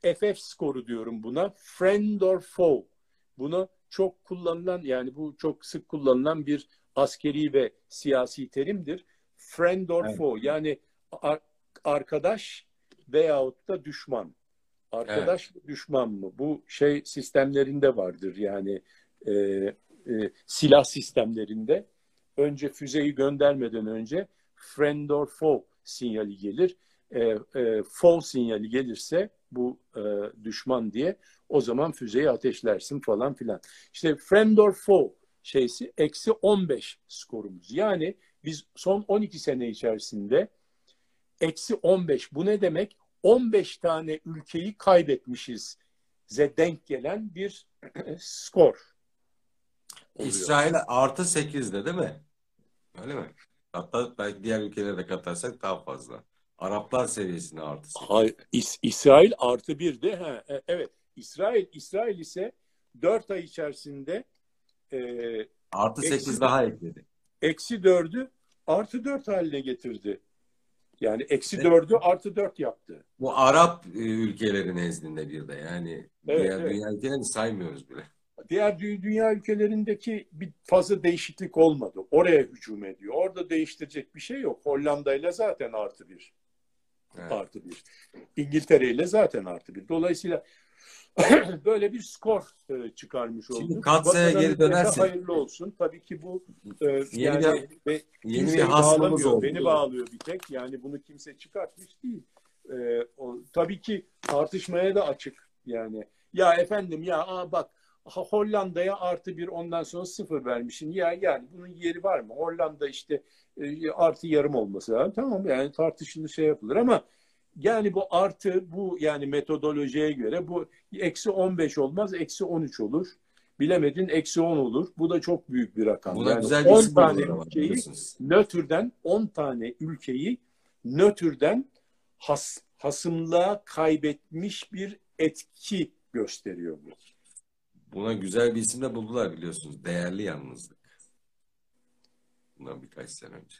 FF skoru diyorum buna. Friend or foe. Buna çok kullanılan yani bu çok sık kullanılan bir askeri ve siyasi terimdir. Friend or Evet. foe yani ar- arkadaş veyahut da düşman. Arkadaş mı, düşman mı? Bu şey sistemlerinde vardır yani e, e, silah sistemlerinde. Önce füzeyi göndermeden önce friend or foe sinyali gelir. E, e, foe sinyali gelirse bu e, düşman diye o zaman füzeyi ateşlersin falan filan. İşte friend or foe şeysi eksi 15 skorumuz. Yani biz son 12 sene içerisinde eksi 15 bu ne demek? 15 tane ülkeyi kaybetmişiz ze denk gelen bir skor. oluyor. İsrail artı 8'de değil mi? Öyle mi? Hatta belki diğer ülkelere de katarsak daha fazla. Araplar seviyesinde artı 8. Hayır, İs- İsrail artı bir de ha, e, evet İsrail İsrail ise 4 ay içerisinde e, Artı Eksi- 8 daha ekledi. eksi 4'ü artı 4 haline getirdi. Yani eksi Evet. 4'ü artı 4 yaptı. Bu Arap e, ülkeleri nezdinde bir de yani Evet, diğer evet. dünya ülkelerini saymıyoruz bile. Diğer dü- dünya ülkelerindeki bir fazla değişiklik olmadı. Oraya hücum ediyor. Orada değiştirecek bir şey yok. Hollanda ile zaten artı bir. Evet. Artı bir. İngiltere ile zaten artı bir. Dolayısıyla böyle bir skor e, çıkarmış Şimdi olduk. Katsa'ya Vatan geri dönersek- Hayırlı olsun. Tabii ki bu Yeni yani bir- ve Yeni bir oldu. Beni bağlıyor bir tek. Yani bunu kimse çıkartmış değil. E, o, tabii ki tartışmaya da açık. Yani ya efendim ya aa bak Hollanda'ya artı bir ondan sonra sıfır vermişsin. Ya yani bunun yeri var mı? Hollanda işte e, artı yarım olması lazım. Tamam yani tartışılır şey yapılır ama yani bu artı bu yani metodolojiye göre bu eksi 15 olmaz eksi 13 olur. Bilemedin eksi 10 olur. Bu da çok büyük bir rakam. Buna yani güzel bir 10 isim tane ülkeyi nötrden 10 tane ülkeyi nötrden has, hasımlığa kaybetmiş bir etki gösteriyor bu. Buna güzel bir isim de buldular biliyorsunuz. Değerli yalnızlık. Bundan birkaç sene önce.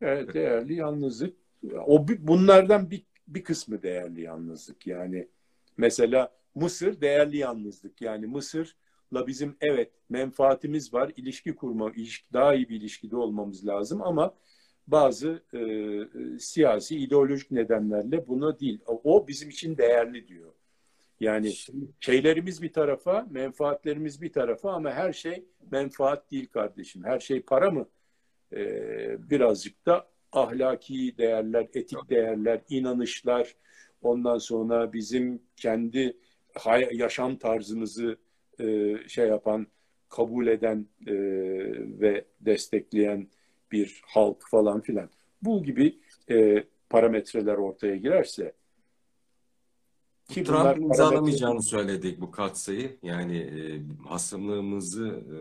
Evet, değerli yalnızlık. O bunlardan bir, bir kısmı değerli yalnızlık. Yani mesela Mısır değerli yalnızlık. Yani Mısır'la bizim evet menfaatimiz var. ilişki kurma, ilişki, daha iyi bir ilişkide olmamız lazım ama bazı e, e, siyasi, ideolojik nedenlerle buna değil. O bizim için değerli diyor. Yani şeylerimiz bir tarafa, menfaatlerimiz bir tarafa ama her şey menfaat değil kardeşim. Her şey para mı? Ee, birazcık da ahlaki değerler, etik değerler, inanışlar, ondan sonra bizim kendi yaşam tarzımızı e, şey yapan, kabul eden e, ve destekleyen bir halk falan filan. Bu gibi e, parametreler ortaya girerse ki Trump parametre- imzalamayacağını söyledik bu katsayı. Yani e, hasımlığımızı e,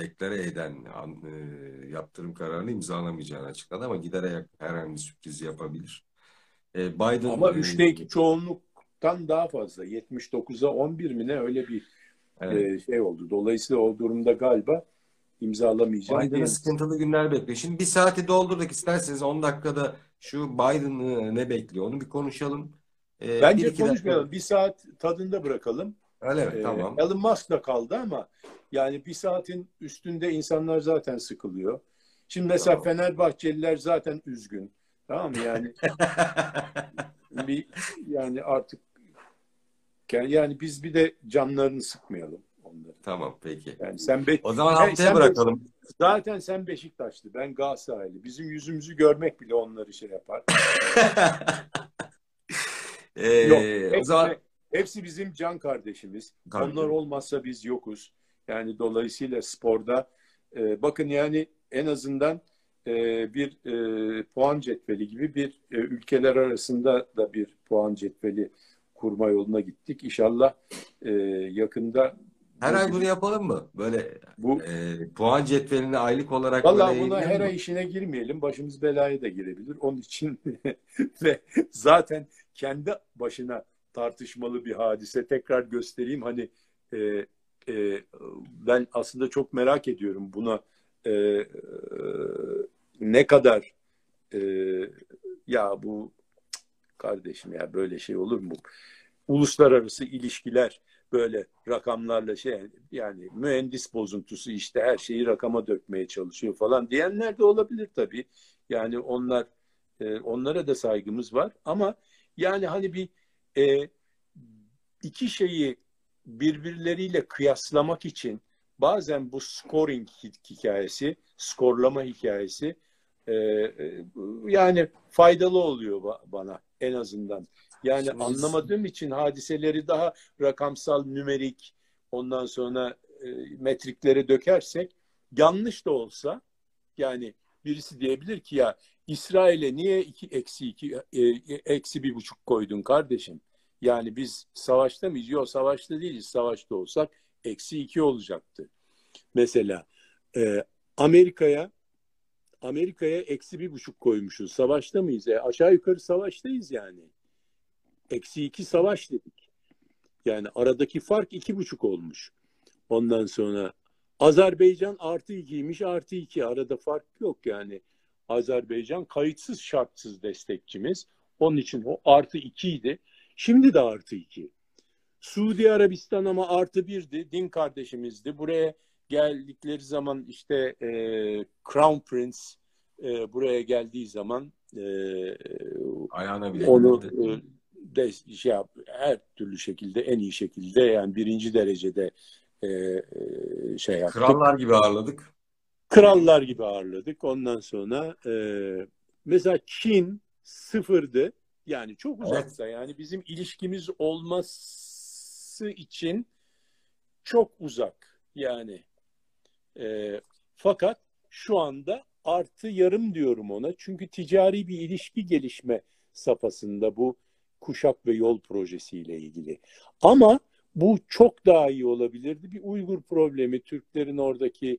deklare eden e, yaptırım kararını imzalamayacağını açıkladı ama giderek herhangi bir sürpriz yapabilir. E, Biden Ama e, 3'te 2 çoğunluktan daha fazla. 79'a 11 mi ne öyle bir evet. e, şey oldu. Dolayısıyla o durumda galiba imzalamayacağım Biden'ın diye. sıkıntılı günler bekliyor. Şimdi bir saati doldurduk isterseniz 10 dakikada şu Biden'ı ne bekliyor onu bir konuşalım. E, bir Bence dakika- konuşmayalım. Bir saat tadında bırakalım. Öyle mi? Ee, Tamam. Elon Musk da kaldı ama yani bir saatin üstünde insanlar zaten sıkılıyor. Şimdi mesela Tamam. Fenerbahçeliler zaten üzgün. Tamam mı? Yani bir yani artık yani biz bir de canlarını sıkmayalım onları. Tamam peki. Yani sen be- O zaman haftaya sen bırakalım. zaten sen Beşiktaşlı, ben Galatasaraylı. Bizim yüzümüzü görmek bile onları şey yapar. Ee, Yok, o hepsi, zaman hepsi bizim can kardeşimiz. Tabii, Onlar olmazsa biz yokuz. Yani dolayısıyla sporda e, bakın yani en azından e, bir e, puan cetveli gibi bir e, ülkeler arasında da bir puan cetveli kurma yoluna gittik. İnşallah e, yakında her ay bunu yapalım mı? Böyle bu e, puan cetvelini aylık olarak böyle buna her yayınlayalım ay işine girmeyelim. Başımız belaya da girebilir. Onun için ve zaten kendi başına tartışmalı bir hadise. Tekrar göstereyim. Hani e, e, ben aslında çok merak ediyorum buna e, e, ne kadar e, ya bu kardeşim ya böyle şey olur mu? Uluslararası ilişkiler böyle rakamlarla şey yani mühendis bozuntusu işte her şeyi rakama dökmeye çalışıyor falan diyenler de olabilir tabii. Yani onlar e, onlara da saygımız var ama yani hani bir e, iki şeyi birbirleriyle kıyaslamak için bazen bu scoring hikayesi, skorlama hikayesi e, e, yani faydalı oluyor bana en azından. Yani Şimdi anlamadığım için hadiseleri daha rakamsal, nümerik, ondan sonra e, metriklere dökersek yanlış da olsa yani birisi diyebilir ki ya İsrail'e niye iki, eksi iki, e, eksi bir buçuk koydun kardeşim? Yani biz savaşta mıyız? Yok savaşta değiliz. Savaşta olsak eksi iki olacaktı. Mesela e, Amerika'ya Amerika'ya eksi bir buçuk koymuşuz. Savaşta mıyız? E, aşağı yukarı savaştayız yani. Eksi iki savaş dedik. Yani aradaki fark iki buçuk olmuş. Ondan sonra Azerbaycan artı ikiymiş artı iki. Arada fark yok yani. Azerbaycan kayıtsız şartsız destekçimiz. Onun için o artı ikiydi. Şimdi de artı iki. Suudi Arabistan ama artı birdi. Din kardeşimizdi. Buraya geldikleri zaman işte e, Crown Prince e, buraya geldiği zaman e, ayağına bile onu e, de şey yap, her türlü şekilde en iyi şekilde yani birinci derecede e, e, şey yaptık. Krallar gibi ağırladık. Krallar gibi ağırladık. Ondan sonra e, mesela Çin sıfırdı. Yani çok uzakta. Evet. Yani bizim ilişkimiz olması için çok uzak. Yani e, fakat şu anda artı yarım diyorum ona. Çünkü ticari bir ilişki gelişme safhasında bu kuşak ve yol projesiyle ilgili. Ama bu çok daha iyi olabilirdi. Bir Uygur problemi, Türklerin oradaki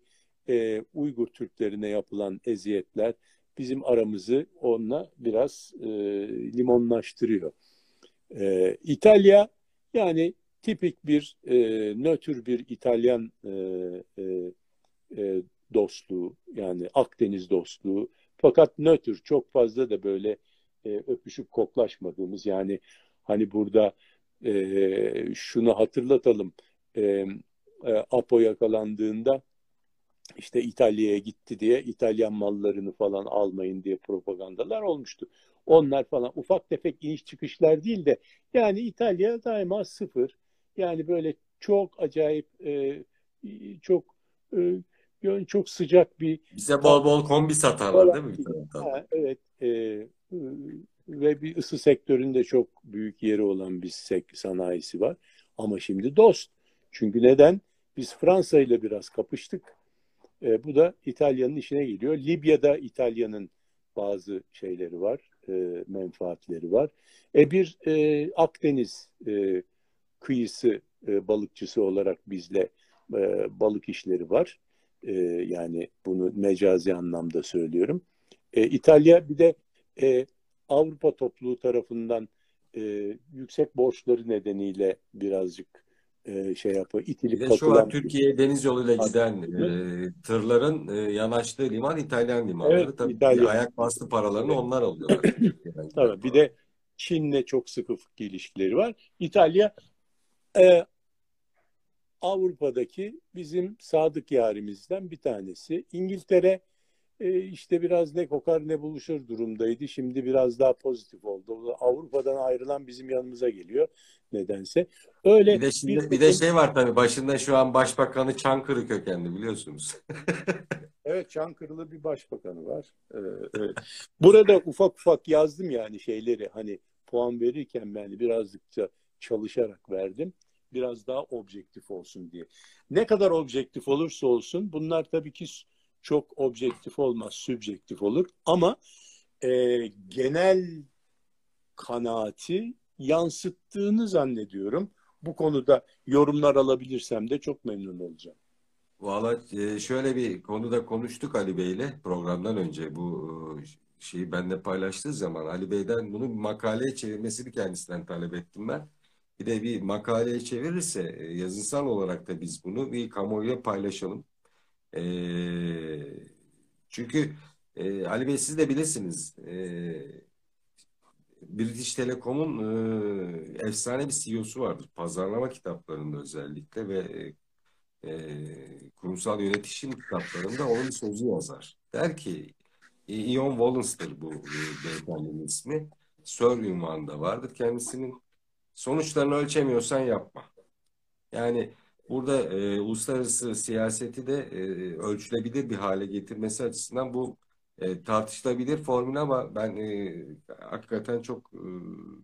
e, Uygur Türklerine yapılan eziyetler bizim aramızı onunla biraz e, limonlaştırıyor. E, İtalya yani tipik bir e, nötr bir İtalyan e, e, e, dostluğu yani Akdeniz dostluğu fakat nötr çok fazla da böyle e, öpüşüp koklaşmadığımız yani hani burada e, şunu hatırlatalım e, e, Apo yakalandığında işte İtalya'ya gitti diye İtalyan mallarını falan almayın diye propagandalar olmuştu. Onlar falan ufak tefek iniş çıkışlar değil de yani İtalya daima sıfır. Yani böyle çok acayip e, çok e, çok sıcak bir bize bol bol kombi satarlar değil mi? Ha, evet. E, ve bir ısı sektöründe çok büyük yeri olan bir sanayisi var. Ama şimdi dost. Çünkü neden? Biz Fransa ile biraz kapıştık. E, bu da İtalya'nın işine geliyor. Libya'da İtalya'nın bazı şeyleri var, e, menfaatleri var. E bir e, Akdeniz e, kıyısı e, balıkçısı olarak bizle e, balık işleri var. E, yani bunu mecazi anlamda söylüyorum. E, İtalya bir de e, Avrupa topluluğu tarafından e, yüksek borçları nedeniyle birazcık e, şey yapıyor. İtilip bir de şu an Türkiye deniz yoluyla giden e, tırların e, yanaştığı liman İtalyan limanları. Evet, Tabii İtalyan. ayak bastı paralarını evet. onlar alıyorlar. Tabii bir de Çin'le çok sıkı ilişkileri var. İtalya e, Avrupa'daki bizim sadık yarimizden bir tanesi. İngiltere e, işte biraz ne kokar ne buluşur durumdaydı. Şimdi biraz daha pozitif oldu. Avrupa'dan ayrılan bizim yanımıza geliyor nedense. Öyle bir de şimdi bir, bir de şey var tabii başında şu an başbakanı Çankırı kökenli biliyorsunuz. evet Çankırılı bir başbakanı var. Ee, evet. Burada ufak ufak yazdım yani şeyleri hani puan verirken ben birazcıkça çalışarak verdim. Biraz daha objektif olsun diye. Ne kadar objektif olursa olsun bunlar tabii ki çok objektif olmaz, sübjektif olur. Ama e, genel kanaati yansıttığını zannediyorum. Bu konuda yorumlar alabilirsem de çok memnun olacağım. Valla e, şöyle bir konuda konuştuk Ali Bey'le programdan önce bu e, şeyi benimle paylaştığı zaman Ali Bey'den bunu makaleye çevirmesini kendisinden talep ettim ben. Bir de bir makaleye çevirirse e, yazısal olarak da biz bunu bir kamuoyuyla paylaşalım. E, çünkü e, Ali Bey siz de bilirsiniz. E, British Telecom'un e, efsane bir CEO'su vardır. Pazarlama kitaplarında özellikle ve e, kurumsal yönetişim kitaplarında onun sözü yazar. Der ki Ian Wallence'dır bu e, beyefendinin ismi. Sir ünvanı vardır kendisinin. Sonuçlarını ölçemiyorsan yapma. Yani burada e, uluslararası siyaseti de e, ölçülebilir bir hale getirmesi açısından bu e, tartışılabilir formül ama ben e, hakikaten çok e,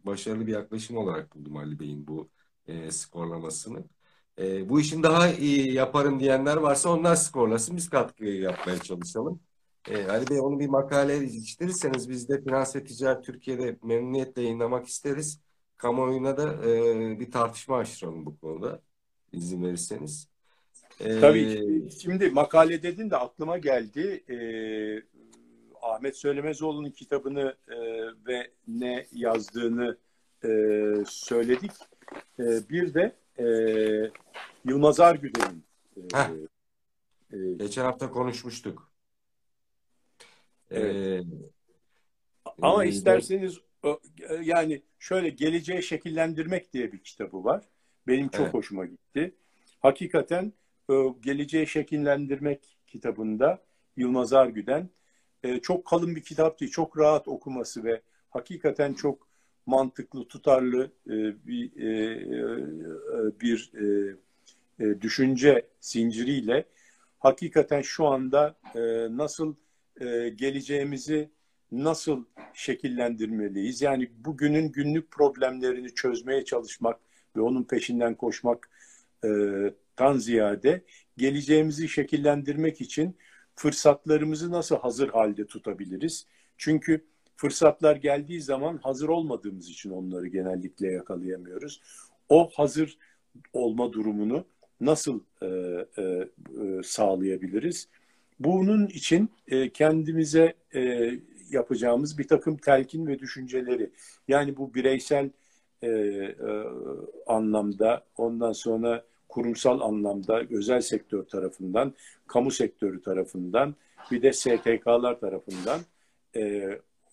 başarılı bir yaklaşım olarak buldum Ali Bey'in bu e, skorlamasını. E, bu işin daha iyi yaparım diyenler varsa onlar skorlasın. Biz katkı yapmaya çalışalım. E, Ali Bey onu bir makale yetiştirirseniz biz de Finans ve Ticaret Türkiye'de memnuniyetle yayınlamak isteriz. Kamuoyuna da e, bir tartışma açtıralım bu konuda izin verirseniz. E, Tabii şimdi makale dedin de aklıma geldi. E, Ahmet Söylemezoğlu'nun kitabını e, ve ne yazdığını e, söyledik. E, bir de e, Yılmaz Argüden'in e, e, Geçen hafta konuşmuştuk. Evet. Ee, Ama isterseniz yani şöyle geleceği şekillendirmek diye bir kitabı var. Benim çok evet. hoşuma gitti. Hakikaten geleceği şekillendirmek kitabında Yılmaz Argüden çok kalın bir kitap değil, çok rahat okuması ve hakikaten çok mantıklı, tutarlı bir bir düşünce zinciriyle hakikaten şu anda nasıl e, geleceğimizi nasıl şekillendirmeliyiz? Yani bugünün günlük problemlerini çözmeye çalışmak ve onun peşinden koşmak e, tan ziyade geleceğimizi şekillendirmek için fırsatlarımızı nasıl hazır halde tutabiliriz? Çünkü fırsatlar geldiği zaman hazır olmadığımız için onları genellikle yakalayamıyoruz. O hazır olma durumunu nasıl e, e, e, sağlayabiliriz? Bunun için e, kendimize e, yapacağımız bir takım telkin ve düşünceleri yani bu bireysel e, e, anlamda ondan sonra kurumsal anlamda özel sektör tarafından, kamu sektörü tarafından bir de STK'lar tarafından e,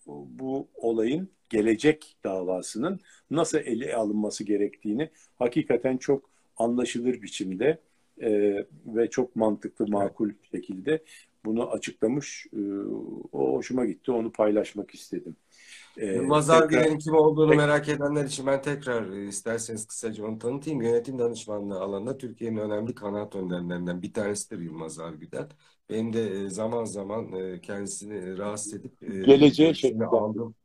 bu olayın gelecek davasının nasıl ele alınması gerektiğini hakikaten çok anlaşılır biçimde e, ve çok mantıklı, makul şekilde bunu açıklamış. E, o hoşuma gitti, onu paylaşmak istedim. E, Yılmaz tekrar... kim olduğunu Peki. merak edenler için ben tekrar e, isterseniz kısaca onu tanıtayım. Yönetim danışmanlığı alanında Türkiye'nin önemli kanaat önderlerinden bir tanesidir Yılmaz Argüden. Benim de e, zaman zaman kendisini rahatsız edip geleceğe şeklinde aldım.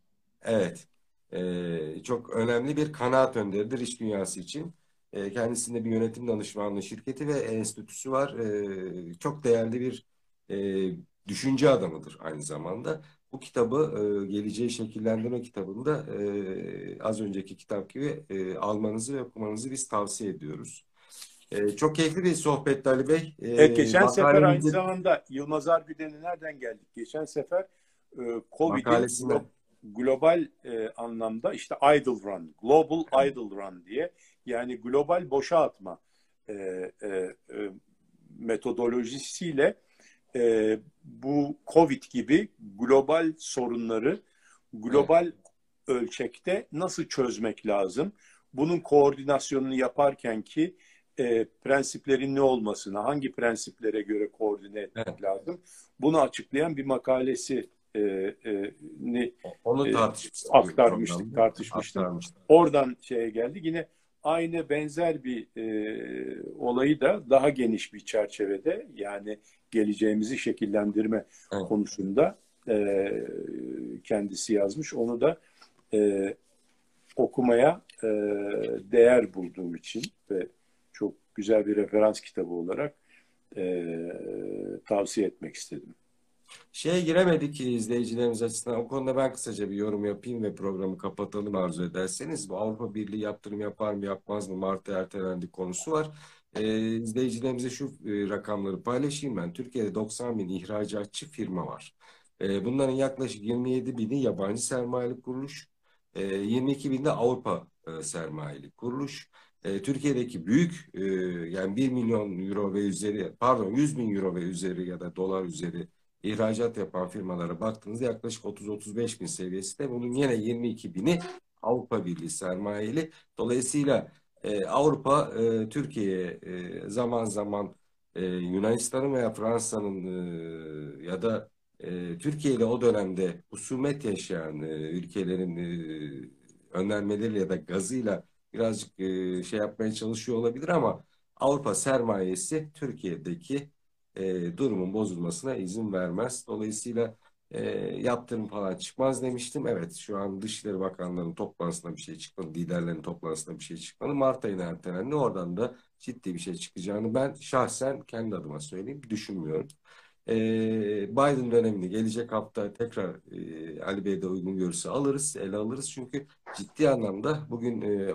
Evet. Çok önemli bir kanaat önderidir iş dünyası için. E, kendisinde bir yönetim danışmanlığı şirketi ve enstitüsü var. E, çok değerli bir e, düşünce adamıdır aynı zamanda. Bu kitabı Geleceği Şekillendirme kitabında az önceki kitap gibi almanızı ve okumanızı biz tavsiye ediyoruz. çok keyifli bir sohbet Ali Bey. evet, geçen sefer aynı zamanda Yılmaz Argüden'e nereden geldik? Geçen sefer e, Covid'in global e, anlamda işte idle run, global idle run diye yani global boşa atma e, e, e, metodolojisiyle e, bu Covid gibi global sorunları global evet. ölçekte nasıl çözmek lazım? Bunun koordinasyonunu yaparken ki e, prensiplerin ne olmasına, hangi prensiplere göre koordine etmek evet. lazım? Bunu açıklayan bir makalesi e, e, ni, onu tartışmıştık. E, aktarmıştık, tartışmıştık. Oradan şeye geldi. Yine aynı benzer bir e, olayı da daha geniş bir çerçevede yani geleceğimizi şekillendirme evet. konusunda e, kendisi yazmış. Onu da e, okumaya e, değer bulduğum için ve çok güzel bir referans kitabı olarak e, tavsiye etmek istedim. Şeye giremedik ki izleyicilerimiz açısından. O konuda ben kısaca bir yorum yapayım ve programı kapatalım arzu ederseniz. Bu Avrupa Birliği yaptırım yapar mı yapmaz mı Mart'ta ertelendi konusu var. Ee, izleyicilerimize şu e, rakamları paylaşayım ben. Türkiye'de 90 bin ihracatçı firma var. Ee, bunların yaklaşık 27 bini yabancı sermayeli kuruluş, e, 22 binde Avrupa e, sermayeli kuruluş. E, Türkiye'deki büyük e, yani 1 milyon euro ve üzeri pardon 100 bin euro ve üzeri ya da dolar üzeri ihracat yapan firmalara baktığınızda yaklaşık 30-35 bin seviyesinde. Bunun yine 22 bini Avrupa Birliği sermayeli. Dolayısıyla e, Avrupa e, Türkiye'ye e, zaman zaman e, Yunanistan'ın veya Fransa'nın e, ya da e, Türkiye ile o dönemde husumet yaşayan e, ülkelerin e, önermeleriyle ya da gazıyla birazcık e, şey yapmaya çalışıyor olabilir ama Avrupa sermayesi Türkiye'deki e, durumun bozulmasına izin vermez. Dolayısıyla e, yaptırım falan çıkmaz demiştim. Evet şu an Dışişleri Bakanları'nın toplantısında bir şey çıkmadı. Liderlerin toplantısında bir şey çıkmadı. Mart ayına ertelendi. Oradan da ciddi bir şey çıkacağını ben şahsen kendi adıma söyleyeyim düşünmüyorum. E, Biden dönemini gelecek hafta tekrar e, Ali Bey de uygun görürse alırız, ele alırız. Çünkü ciddi anlamda bugün e,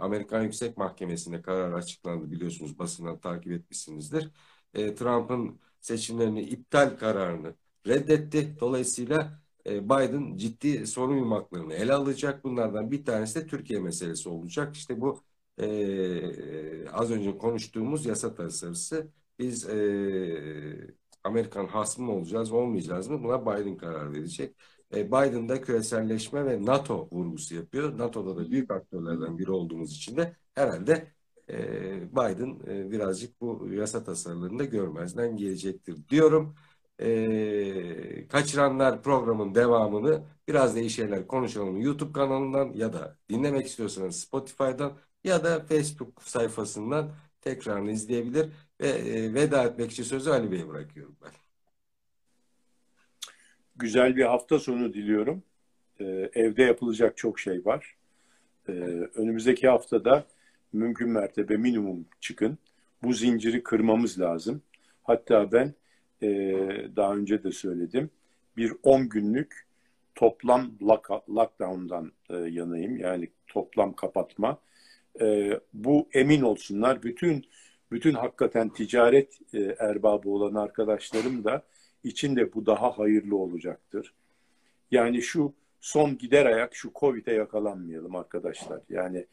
Amerikan Yüksek Mahkemesi'nde karar açıklandı biliyorsunuz basından takip etmişsinizdir. E, Trump'ın seçimlerini iptal kararını reddetti. Dolayısıyla e, Biden ciddi sorun yumaklarını ele alacak. Bunlardan bir tanesi de Türkiye meselesi olacak. İşte bu e, az önce konuştuğumuz yasa tasarısı biz e, Amerikan hasmı mı olacağız, olmayacağız mı? Buna Biden karar verecek. E, Biden da küreselleşme ve NATO vurgusu yapıyor. NATO'da da büyük aktörlerden biri olduğumuz için de herhalde e, Biden e, birazcık bu yasa tasarılarını da görmezden gelecektir diyorum. E, kaçıranlar programın devamını biraz da iyi şeyler konuşalım YouTube kanalından ya da dinlemek istiyorsanız Spotify'dan ya da Facebook sayfasından tekrarını izleyebilir ve e, veda etmek için sözü Ali Bey'e bırakıyorum ben. Güzel bir hafta sonu diliyorum. Ee, evde yapılacak çok şey var. Ee, önümüzdeki haftada mümkün mertebe minimum çıkın. Bu zinciri kırmamız lazım. Hatta ben e, daha önce de söyledim. Bir 10 günlük toplam lockdown'dan e, yanayım. Yani toplam kapatma. E, bu emin olsunlar. Bütün bütün hakikaten ticaret e, erbabı olan arkadaşlarım da için de bu daha hayırlı olacaktır. Yani şu son gider ayak şu Covid'e yakalanmayalım arkadaşlar. Yani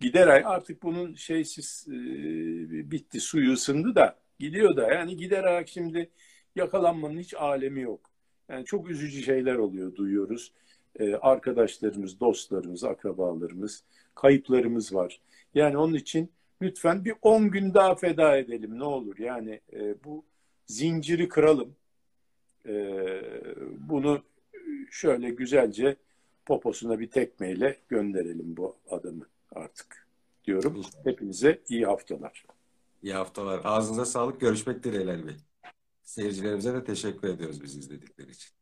gider ayak artık bunun şeysiz e, bitti suyu ısındı da gidiyor da yani gider ayak şimdi yakalanmanın hiç alemi yok. Yani çok üzücü şeyler oluyor duyuyoruz. E, arkadaşlarımız, dostlarımız, akrabalarımız, kayıplarımız var. Yani onun için lütfen bir 10 gün daha feda edelim ne olur. Yani e, bu zinciri kıralım. E, bunu şöyle güzelce poposuna bir tekmeyle gönderelim bu adamı artık diyorum. Hepinize iyi haftalar. İyi haftalar. Ağzınıza sağlık. Görüşmek dileğiyle Ali Bey. Seyircilerimize de teşekkür ediyoruz bizi izledikleri için.